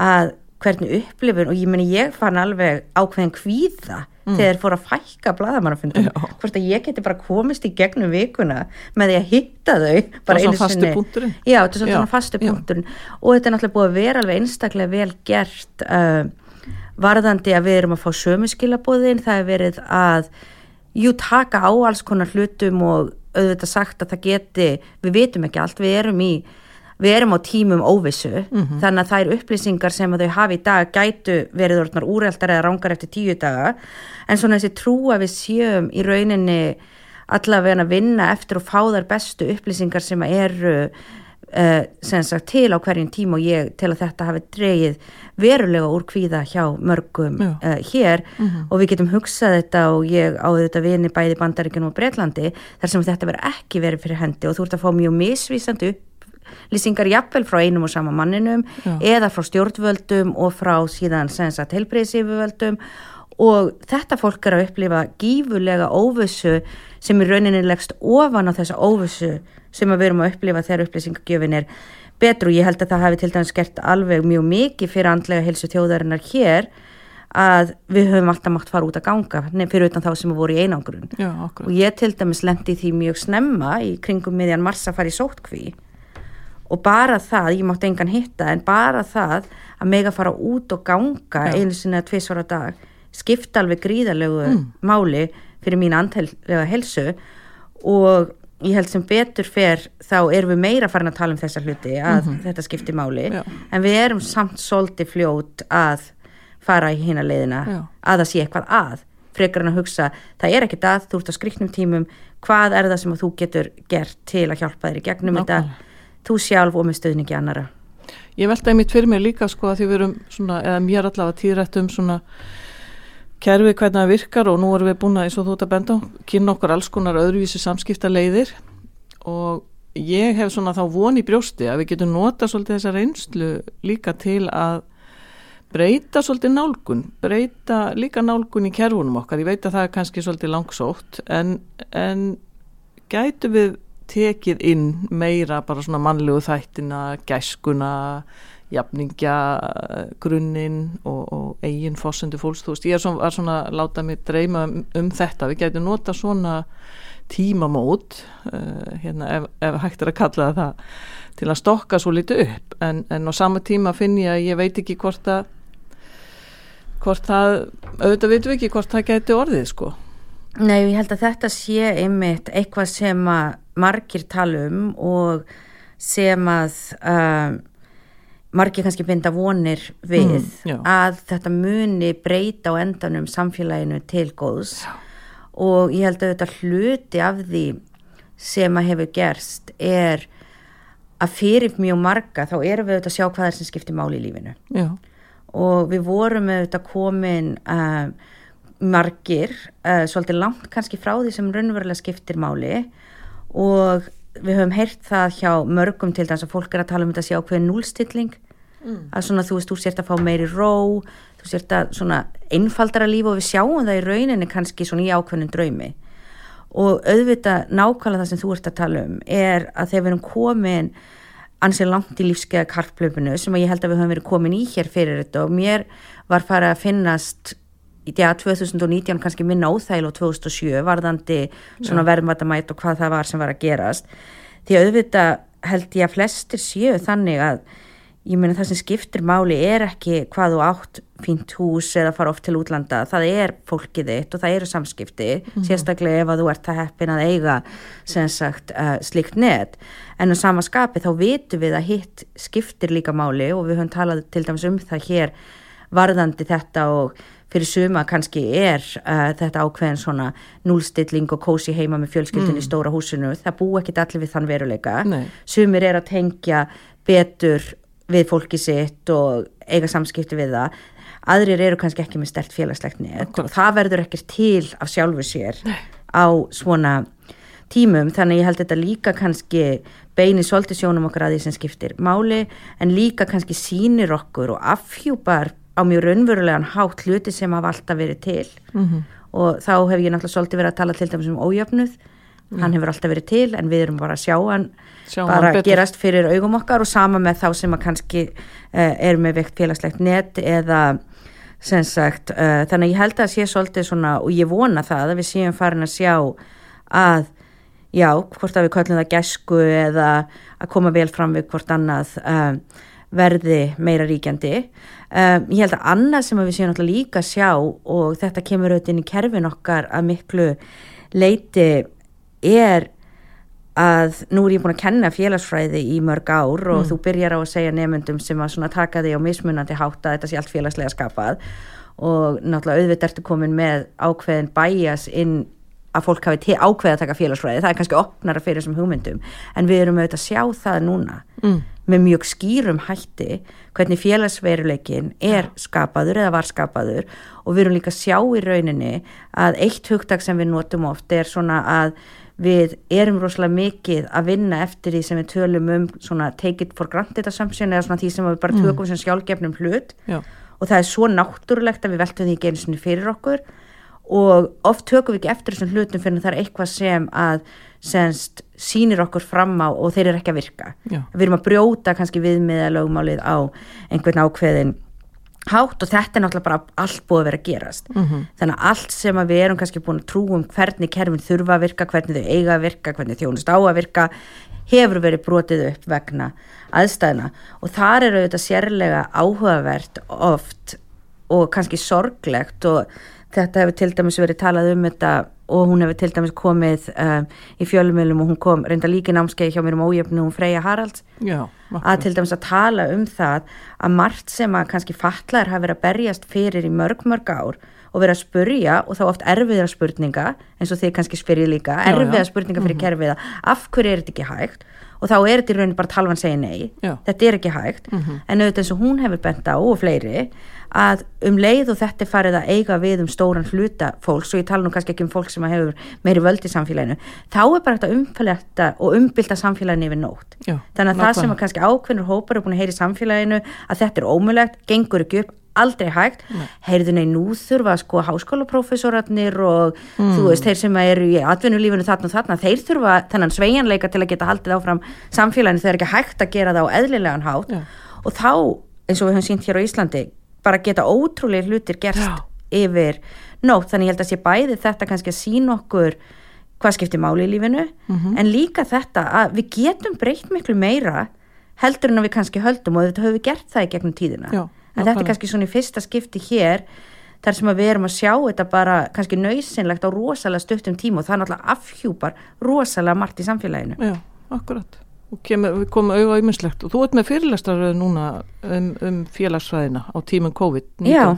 að hvernig upplifun og ég meni ég fann alveg ákveðin kvíða þegar fór að fækka bladamannafundum hvort að ég geti bara komist í gegnum vikuna með því að hitta þau bara einu sinni. Já, þetta er svona, fastu punkturinn. Og þetta er náttúrulega búið að vera alveg einstaklega vel gert uh, varðandi að við erum að fá sömu skilabóðin það er verið að jú taka á alls konar hlutum og auðvitað sagt að það geti við vitum ekki allt, við erum í við erum á tímum óvissu Mhm. þannig að þær upplýsingar sem þau hafi í dag gætu verið orðnar úreldar eða rángar eftir tíu daga en svona þessi trú að við séum í rauninni allavega að vinna eftir og fá þær bestu upplýsingar sem eru sem sagt til á hverjum tíma og ég til að þetta hafi dreigið verulega úr kvíða hjá mörgum uh, hér. Og við getum hugsað þetta og ég á þetta vini bæði bandaríkjum og Breitlandi þar sem þetta verður ekki verið fyrir hendi og þú ert að fá mjög misvísandi upplýsingar jafnvel frá einum og sama manninum Já. eða frá stjórnvöldum og frá síðan sem sagt heilbreyðsífuvöldum og þetta fólk er að upplifa gífurlega óvissu sem í rauninni leggst ofan á þessa óvissu sem að við erum að upplifa þegar upplýsingagjöfin er betru. Ég held að það hafi til dæmis gert alveg mjög mikið fyrir andlega heilsu þjóðarinnar hér að við höfum alltaf mátt fara út að ganga fyrir utan þá sem voru í einangrun. Já, og ég til dæmis lendi því mjög snemma í kringum miðjan mars að fara í sótkví og bara það, ég mátti engan hitta en bara það að mega fara út og ganga einu sinni að tvisvara dag skipta alveg gríðalegu Mm. máli fyrir mín andhelega helsu og ég held sem betur fer þá erum við meira farin að tala um þessa hluti að þetta skipti máli. Já. en við erum samt svolítið fljót að fara í hina leiðina Já. að það sé eitthvað að frekar en að hugsa, það er ekkert að þú ert á skriknum tímum, hvað er það sem þú getur gert til að hjálpa þér í gegnum þetta, þú sjálf og með stöðningi annara. Ég veltaði mitt fyrir mig líka sko að því við erum svona, eða mér allavega tíðrætt um svona kerfi hvernig það virkar og nú erum við búin að, eins og þú ert að benda, kynna okkur alls konar öðruvísi samskipta leiðir og ég hef svona þá von í brjósti að við getum nota svolítið þessa reynslu líka til að breyta svolítið nálgun, breyta líka nálgun í kerfunum okkar, ég veit að það er kannski svolítið langsótt en, en gætu við tekið inn meira bara svona mannlegu þættina, gæskuna, jafningja, grunninn og, og eigin fossendu fólks, þú veist, ég er svona, var svona að láta mig dreyma um, um þetta, við gætum nota svona tímamót, uh, hérna, ef, ef hægt er að kalla það það, til að stokka svo litið upp, en, en á sama tíma finn ég að ég veit ekki hvort að hvort það, auðvitað veitum við ekki hvort það gæti orðið, sko. Nei, ég held að þetta sé einmitt eitthvað sem að margir tala um og sem að um, margir kannski binda vonir við Mm, já. að þetta muni breyta á endanum samfélaginu til góðs. Og ég held að þetta hluti af því sem að hefur gerst er að fyrir mjög marga þá erum við auðvitað að sjá hvað er sem skiptir máli í lífinu. Já, og við vorum auðvitað komin uh, margir uh, svolítið langt kannski frá því sem raunverulega skiptir máli. Og við höfum heyrt það hjá mörgum til þess að fólk er að tala um þetta að sé ákveðin núlstilling að svona þú veist, þú sért að fá meiri ró þú sért að svona einfaldara líf og við sjáum það í rauninni kannski svona í ákveðin draumi. Og auðvitað nákvæmlega það sem þú ert að tala um er að þegar við erum komin ansið langt í lífskeiða karplöfunu sem að ég held að við höfum verið komin í hér fyrir þetta og mér var farið að finnast í já, 2019 kannski minna óþægil og 2007 varðandi svona verðmatamætt og hvað það var sem var að gerast. Því auðvitað held ég að flestir séu þannig að ég meina það sem skiptir máli er ekki hvað þú átt fínt hús eða fara oft til útlanda, það er fólkið þitt og það eru samskipti, sérstaklega ef að þú ert það heppin að eiga sem sagt uh, slikt net. En á sama skapi þá vitum við að hitt skiptir líka máli og við höfum talað til dæmis um það hér varðandi þetta og fyrir suma kannski er uh, þetta ákveðin svona núlstilling og kósi heima með fjölskyldin í stóra húsinu, það bú ekki allir við þann veruleika. Nei. sumir er að tengja betur við fólki sitt og eiga samskipti við það. Aðrir eru kannski ekki með stert félagslegt Akkúrat. og það verður ekki til af sjálfu sér á svona tímum. Þannig ég held þetta líka kannski beini svolítið sjónum okkar að því sem skiptir máli en líka kannski sýnir okkur og afhjúpar á mjög raunverulegan hátt hluti sem hafa alltaf verið til. Mhm. og þá hef ég náttúrulega svolítið verið að tala til dæmis um ójöfnuð. Hann hefur alltaf verið til en við erum bara að sjá hann Sjá bara hann gerast fyrir augum okkar og sama með þá sem að kannski uh, er með veikt félagslegt net eða sem sagt uh, þannig að ég held að sé svolítið svona og ég vona það að við séum farin að sjá að já, hvort að við köllum það gesku eða að koma vel fram við hvort annað uh, verði meira ríkjandi um, ég held að annað sem við séum náttúrulega líka að sjá og þetta kemur auðvitað inn í kerfin okkar að miklu leiti er að nú er ég búin að kenna félagsfræði í mörg ár og þú byrjar á að segja nefndum sem að svona taka því á mismunandi hátt að þetta sé allt félagslega skapað. Og náttúrulega auðvitað ertu komin með ákveðin bæjas inn að fólk hafi ákveðið að taka félagsfræði, það er kannski opnara fyrir þessum hugmyndum, en við erum auðvitað að sjá það núna. Mm. Með mjög skýrum hætti hvernig félagsveruleikin er skapaður eða var skapaður. Og við erum líka sjá í rauninni að eitt hugtak sem við notum oft er svona að við erum rosalega mikið að vinna eftir því sem við tölum um svona take it for granted assumption eða svona því sem við bara tökum sem sjálfgefnum hlut. Já. og það er svo náttúrulegt að við veltum því sinni fyrir okkur. Og oft tökum við ekki eftir þessum hlutum fyrir það er eitthvað sem að semst sýnir okkur fram á og þeir eru ekki að virka Já. við erum að brjóta kannski viðmiða lögmálið á einhvern ákveðin hátt og þetta er náttúrulega bara allt búið að vera að gerast Mhm. þannig að allt sem að við erum kannski búin að trúa um hvernig kerfin þurfa að virka, hvernig þau eiga að virka hvernig þjónust á að virka hefur verið brotið upp vegna aðstæðna og þar eru þetta sérlega áhugavert oft og kannski sorglegt og þetta hefur til dæmis verið talað um þetta og hún hefur til dæmis komið um, í fjölumilum og hún kom reynda líki námskeið hjá mér um ójöfnu hún Freyja Haralds. Já, að til dæmis að tala um það að margt sem að kannski fallar hafa verið að berjast fyrir í mörg mörg ár og verið að spurja og þá oft erfiðra spurninga eins og þið kannski spyrjið líka erfiða spurninga fyrir kerfiða af hverju er þetta ekki hægt og þá er þetta í rauninni bara talvan segja nei Já. þetta er ekki hægt en auðvitað eins og hún hefur bent á og fleiri að um leið og þetta er farið að eiga við um stóran hluta fólks og ég tala nú kannski ekki um fólk sem hefur meiri völd í samfélaginu þá er bara hægt að umfæleta og umbylta samfélaginu yfir nótt Já, þannig að það sem nákvæmlega. kannski ákveðnur hópar er búin að heyra í samfélaginu að þetta er ómulegt, gengur ekki upp aldrei hægt, heyrðu nei nú þurfa sko háskólaprófessorarnir og þú veist, þeir sem eru í atvinnulífinu þarna og þarna, þeir þurfa þennan sveigjanleika til að geta haldið áfram samfélaginu. Þegar ekki hægt að gera það á eðlilegan hátt. Já. og þá, eins og við höfum sínt hér á Íslandi bara geta ótrúlega hlutir gerst Já. yfir nótt, þannig ég held að sé bæði þetta kannski að sína okkur hvað skiptir máli í lífinu Mhm. en líka þetta að við getum breytt miklu meira heldur en að við kannski höldum og þetta höfum við gert það í gegnum tíðina. Já, en þetta er kannski svona í fyrsta skipti hér þar sem við erum að sjá þetta bara kannski nöysinlegt á rosalega stuttum tíma og það er náttúrulega afhjúpar rosalega margt í samfélaginu. Já, akkurat. Og kemur, við komum auðvitað ymmislegt og þú ert með fyrirlestar núna um, um félagsfræðina á tímum COVID-19 Já.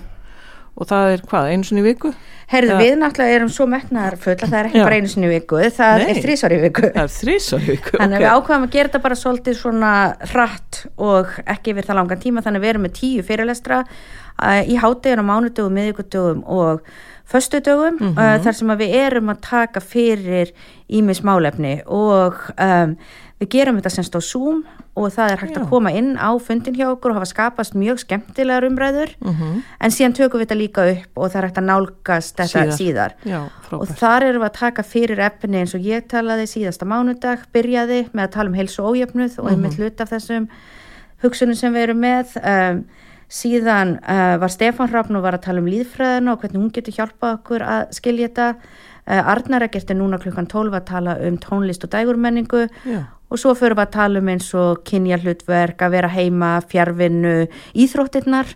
Og það er hvað, einu sinni viku? Heyrðu, Já. við náttúrulega erum svo metnar full að það er ekki Já. bara einu sinni viku, það Nei. er þrísvar í viku Það er þrísar í viku Þannig að ok. við ákvaðum að gera þetta bara svolítið svona hratt og ekki yfir það langan tíma þannig að við erum með tíu fyrirlestra uh, í háttegin á mánudögum, miðvikudögum og föstudögum Mhm. uh, þar sem við erum að taka fyrir ímis málefni og um, við gerum þetta semst á Zoom og það er hægt Já. að koma inn á fundin hjá okkur og hafa skapast mjög skemmtilegar umræður Mhm. en síðan tökum við þetta líka upp og það er hægt að nálgast þetta Síðar. síðar Já, og þar erum við að taka fyrir efni eins og ég talaði síðasta mánudag byrjaði með að tala um heilsu og ójöfnuð og einmitt hlut af þessum hugsunum sem við erum með um, síðan uh, var Stefán Hrafn og var að tala um líðfræðina og hvernig hún getur hjálpað okkur að skilja þetta. Uh, Arnar Egert er núna klukkan 12 að tala um tónlist og dægurmenningu. Já, og svo förum við að tala um eins og kynja hlutverk, að vera heima, fjárvinnu, íþróttirnar.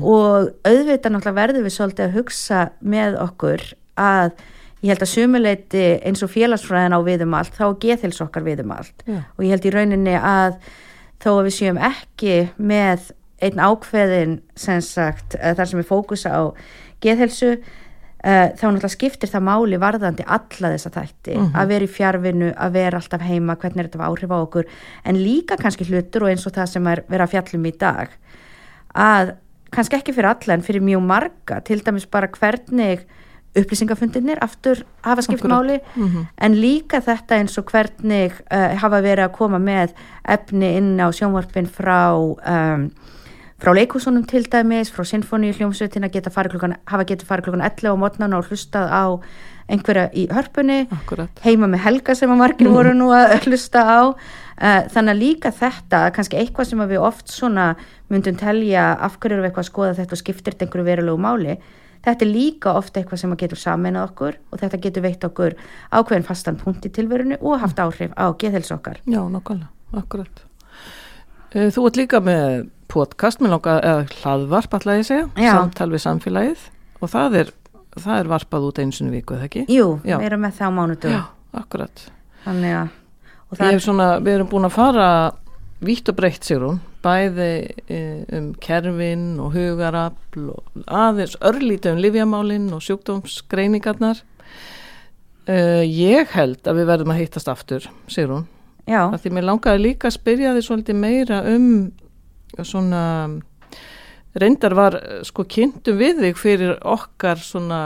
Og auðvitað náttúrulega verðum við svolítið að hugsa með okkur að ég held að sumuleiti eins og félagsfræðin á við um allt, þá geðhils okkar við um allt. Já. og ég held í rauninni að þó að við séum ekki með einn ákveðin sem sagt, eh, þar sem við fókusa á geðhelsu uh, þá náttúrulega skiptir það máli varðandi alla þessa þætti, að vera í fjárvinnu að vera alltaf heima, hvernig er þetta áhrif á okkur en líka kannski hlutur og eins og það sem er vera að fjallum í dag að kannski ekki fyrir alla en fyrir mjög marga, til dæmis bara hvernig upplýsingafundinir aftur hafa skipt Akkúrat. máli en líka þetta eins og hvernig uh, hafa verið að koma með efni inn á sjónvarpin frá um, frá leikúsunum til dæmis, frá sinfoníu hljómsveitina geta farið klukkan, hafa getið farið klukkan 11 á mótnana og hlustað á einhverja í hörpunni. Akkurat heima með helga sem að margir voru nú að hlusta á. Uh, þannig að líka þetta kannski eitthvað sem að við oft svona myndum telja af hverju við eitthvað að skoða þetta og skiptir þetta einhverju verulegu máli. Þetta er líka oft eitthvað sem að getur saminað okkur og þetta getur veitt okkur ákveðin fastan punkt í tilverinu og haft áhrif á geðhels okkar. Já, nákvæmlega, akkurat Eh, Þú ert líka með podcast með langa, eða hlaðvarp alltaf ég segja, Já. samtal við samfélagið og það er, það er varpað út sinni í viku, eða ekki? Jú, Já. við erum með það á mánudum Já, akkurat þannig að og hef svona, við erum búin að fara vítt og breytt sér hún bæði e, um kerfin og hugarafl og aðeins örlítið um livjamálin og sjúkdómsgreiningarnar uh, Ég held að við verðum að hittast aftur, Sigrún já, að því mér langaði líka að spyrja þið svolítið meira um svona reyndar var sko kynntum við þig fyrir okkar svona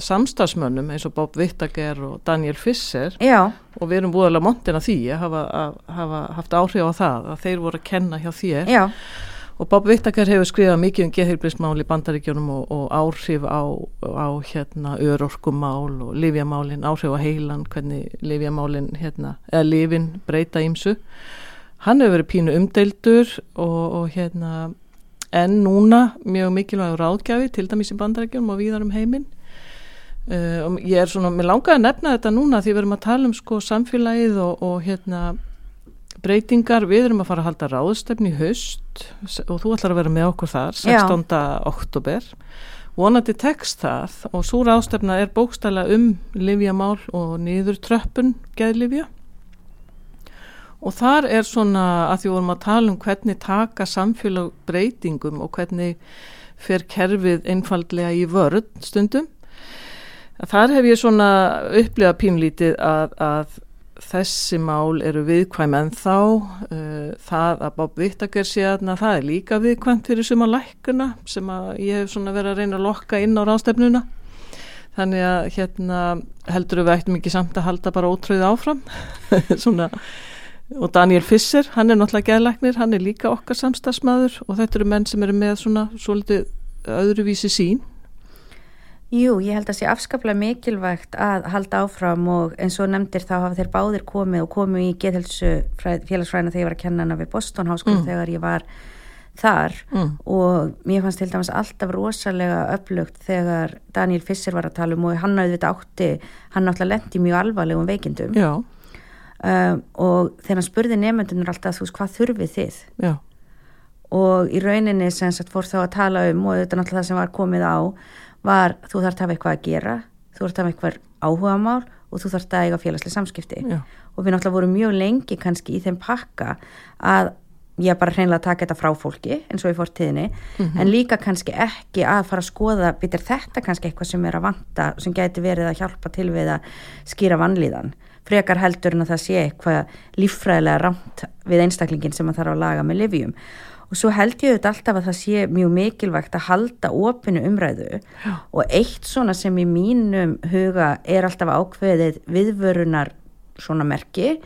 samstagsmönnum eins og Bob Vittager og Daniel Fisser já, og við erum búðalega montin að því að hafa, að hafa haft áhrif á það að þeir voru að kenna hjá þér. Já, og Bob Vittager hefur skrifað mikið um geðheilbrísmál í bandaríkjunum og, og áhrif á, á hérna örorkumál og livjamálin, áhrif á heilan hvernig livjamálin hérna, eða livin breyta ímsu hann hefur verið pínu umdeildur og, og hérna en núna mjög mikilvægur ráðgjafi til dæmis í bandarækjum og víðar um heiminn. Uh, ég er svona, mér langaði að nefna þetta núna því við erum að tala um sko samfélagið og, og hérna breytingar, við erum að fara að halda ráðstefni í haust s- og þú ætlar að vera með okkur þar Já. 16. oktober vonandi tekst það og svo rástefna er bókstæla um livjamál og niður tröppun geðlivja og þar er svona að því vorum að tala um hvernig taka samfélag breytingum og hvernig fer kerfið einfallega í vörð stundum þar hef ég svona upplifað pínlítið að, að þessi mál eru viðkvæm en þá uh, það að Bob Whittaker sé að það er líka viðkvæmt fyrir suma lækuna sem að ég hef svona verið að reyna að lokka inn á rástefnuna þannig að hérna heldur við ættum ekki samt að halda bara ótröð áfram? Svona og Daniel Fisser, hann er náttúrulega geðlæknir, hann er líka okkar samstagsmaður og þetta eru menn sem eru með svona svolítið öðruvísi sín Jú, ég held að það sé afskaplega mikilvægt að halda áfram og eins og nefndir þá hafa þeir báðir komið og komið í geðhelsu félagsfræðina þegar ég var að kenna hana við Boston Háskóla mm. þegar ég var þar mm. og mér fannst til dæmis alltaf rosalega upplugt þegar Daniel Fisser var að tala um og hann hafði þetta átti, hann náttúrulega lendi mjög alvarlegum veikindum um, og þegar hann spurði nefndunur alltaf þú veist hvað þurfið þið Já. og í rauninni sem sagt fór þá að tala um og þetta er náttúrulega það sem var komið á var þú þarf að hafa eitthvað að gera þú þarf að hafa eitthvað áhuga mál og þú þarf að eiga félagslega samskipti Já. og við náttúrulega vorum mjög lengi kannski í þeim pakka að ég bara hreinlega taka þetta frá fólki eins og í fórtíðinni mm -hmm. en líka kannski ekki að fara að skoða bitur þetta kannski eitthvað sem er að vanta sem geti verið að hjálpa til við að skýra vanlíðan frekar heldur en að það sé eitthvað líffræðilega ramt við einstaklingin sem það þarf að laga með livjum og svo held ég auðvitað alltaf að það sé mjög mikilvægt að halda opinu umræðu Já. og eitt svona sem í mínum huga er alltaf ákveðið viðvörunar svona merki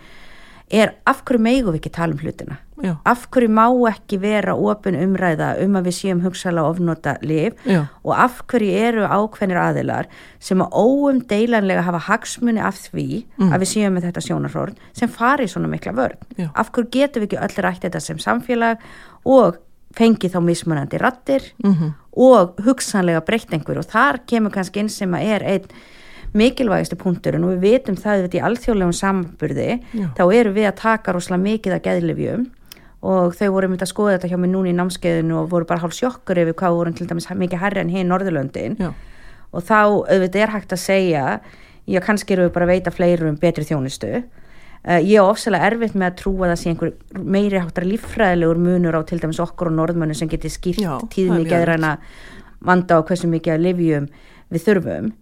er af hverju meigu við ekki tala um hlutina Já. af hverju má ekki vera ofin umræða um að við séum hugsaðlega ofnota liv Já. og af hverju eru ákveðnir aðilar sem að óum deilanlega hafa hagsmunni af því Mm. að við séum með þetta sjónarhórn sem fari svona mikla vörn Já. af hverju getum við ekki öll rætt þetta sem samfélag og fengi þá mismunandi rattir Mhm. og hugsanlega breytt einhver og þar kemur kannski inn sem að er einn mikilvægasti punkturinn og við vitum það við í alþjóðlegum samanburði Já. þá eru við að taka rosalega mikið að geðlifjum og þau voru myndið að skoða þetta hjá mig núna í námskeiðinu og voru bara hálf sjokkur yfir hvað voru til dæmis mikið herri en hinn Norðurlöndin. Já. og þá auðvitað er hægt að segja já kannski eru við bara að veita fleiru um betri þjónustu. Uh, ég er ofsalega erfitt með að trúa það sé einhver meiri háttar líffræðilegur munur á til dæmis okkur og norðmönu sem getur það tíðni er mjög geðræna vanda og hversu mikið að livjum við þurfum.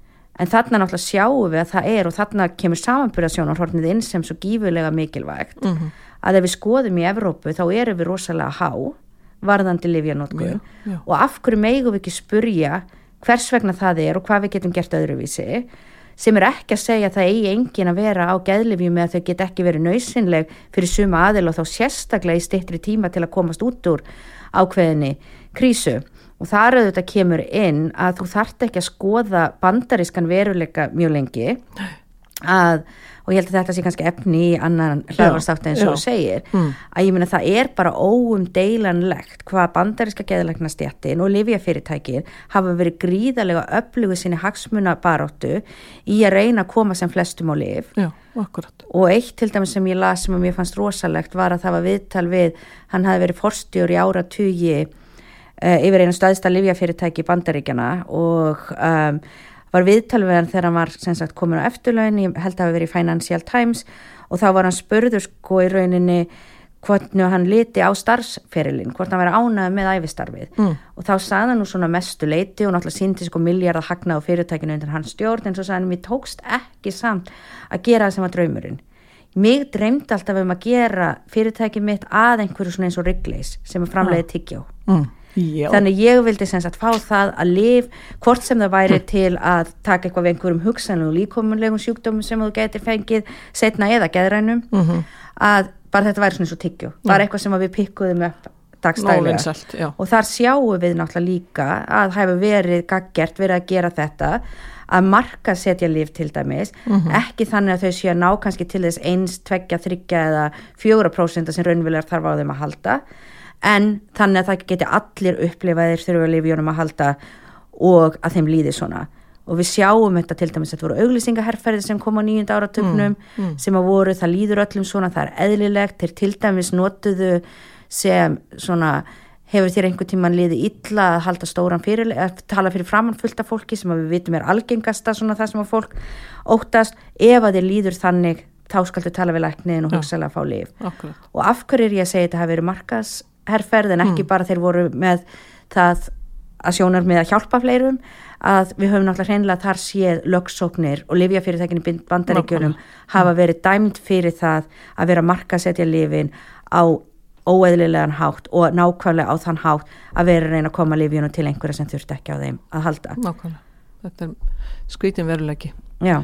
En þarna náttúrulega sjáum við að það er og þarna kemur samanbyrðasjónarhornið inn sem svo gífurlega mikilvægt. Mhm. Að ef við skoðum í Evrópu þá erum við rosalega há varðandi livjanótkun og af hverju megum við ekki spurja hvers vegna það er og hvað við getum gert öðruvísi sem er ekki að segja að það eigi engin að vera á geðlifjum eða þau get ekki verið nöysinleg fyrir suma aðil og þá sérstaklega í stittri tíma til að komast út úr ákveðinni krísu. Og þar auðvitað kemur inn að þú þart ekki að skoða bandarískan veruleika mjög lengi að, og ég held að þetta sé kannski efni í annan hlaðvarstátt eins og þú segir. Mm. að ég meina það er bara óumdeilanlegt hvað bandaríska geðlæknastjættin og livjafyrirtækin hafa verið gríðarlega öflugu sinni hagsmuna baróttu í að reyna að koma sem flestum á liv Já, og eitt til dæmis sem ég las sem að mér fannst rosalegt var að það var viðtal við hann hafi verið forstjór í ára tugi uh, yfir einu staðista livjafyrirtæki í bandaríkjana og um, var viðtal við hann þegar hann var sem sagt komin á eftirlaun, ég held að hafi verið í Financial Times. Og þá var hann spurður sko í rauninni hvernig hann liti á starfsferilin, hvort hann væri ánægð með æfistarfið Mm. og þá hann nú svona mestu leiti og náttúrulega síndi sko miljardar hagnað á fyrirtækinu undir hans stjórn. En svo sagði hann mér tókst ekki samt að gera það sem var draumurinn. Mig dreymdi alltaf um að gera fyrirtækið mitt að einhverju svona eins og Wrigley's sem er framleiði tyggjó Mm. Já. þannig ég vildi sem sagt fá það að lif hvort sem það væri til að taka eitthvað við einhverjum hugsanlegum líkomunlegum sjúkdómum sem þú getur fengið setna eða geðrænum Mhm. að bara þetta væri svona eins og tyggjó. Bara eitthvað sem við pikkuðum upp dagstælega. og þar sjáum við náttúrulega líka að hafa verið gaggjert verið að gera þetta að marka setja líf til dæmis ekki þannig að þau séu að ná kannski til þess eins, tveggja, þryggja eða fjóra prósenta sem raunverulegar þarf á þeim að halda en þannig að það geti allir upplifaðir þurfa lífjónum að halda og að þeim líði svona. Og við sjáum þetta til dæmis að þetta voru auglýsingaherrferði sem kom á nýjunda áratögnum sem að voru, það líður öllum svona, það er eðlilegt þeir til dæmis notuðu sem svona hefur þér einhvern tíman liðið illa að halda stóran fyrir, að tala fyrir framann fullta fólki sem við vitum er algengasta svona það sem að fólk óttast. Ef að þér líður þannig þá skaldu tala við lækniðin og hugsaðlega að fá líf akkurat, og af hverju er ég að segja þetta hafi verið markasherferð en ekki Mm. bara þeir voru með það að sjónar með að hjálpa fleirum að við höfum náttúrulega hreinlega þar séð lögsóknir og lifjafyrirtækinu í bandaríkjunum hafa verið dæmd fyrir það að vera markasetja lifin á óeðlilegan hátt og nákvæmlega á þann hátt að vera að reyna að koma lifjunum til einhverja sem þurft ekki á þeim að halda. nákvæmlega þetta er skrítin veruleiki Já,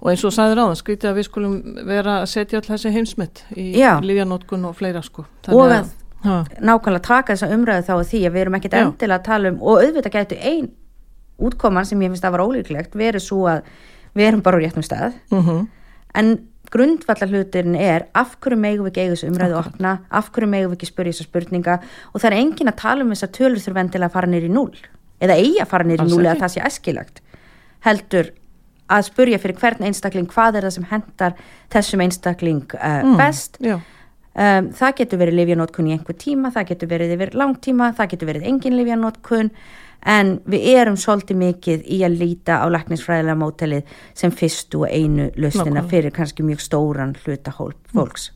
og eins og sagður á það, skrítið að við skulum vera að setja all þessi heimsmynd í Já. lífjanótkun og fleira sko Og að- ha, nákvæmlega taka þessa umræðu þá að því að við erum ekkit endilega að tala um og auðvitað gætu ein útkoman sem ég finnst að var ólíklegt verið svo að við erum bara á réttum stað. Uh en grundvallar hlutin er af hverju megum við ekki eiga þessu umræðu opna? Af hverju megum við ekki spyrja þessa spurninga? Og það er engin að tala um þess að tölur þurfa endilega að fara í núl eða eigi að fara Alls núl eða það sé æskilagt heldur að spurja fyrir hvern einstakling hvað er það sem hendar þessum einstakling uh, best. Já, Um, það getur verið lifjanótkun í einhver tíma, það getur verið yfir langtíma, það getur verið engin lifjanótkun en við erum svolítið mikið í að líta á læknisfræðilega mótelið sem fyrstu og einu lausnina fyrir kannski mjög stóran hluta hól- fólks.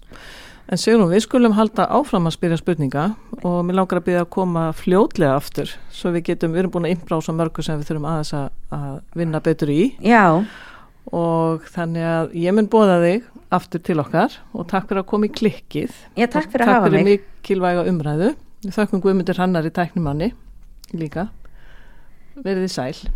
en Sigrun, við skulum halda áfram að spyrja spurninga og mér langar að byrja að koma fljótlega aftur svo við getum, við erum búin að innbrása mörgu sem við þurfum aðeins að, að vinna betur í. Já, og þannig að ég mun bóða þig aftur til okkar og takk fyrir að koma í klikkið. Já, takk fyrir að takk hafa fyrir mig. mikilvæga umræðu. Þakkum Guðmundur Hannar í tæknumanni líka. Verið þið sæl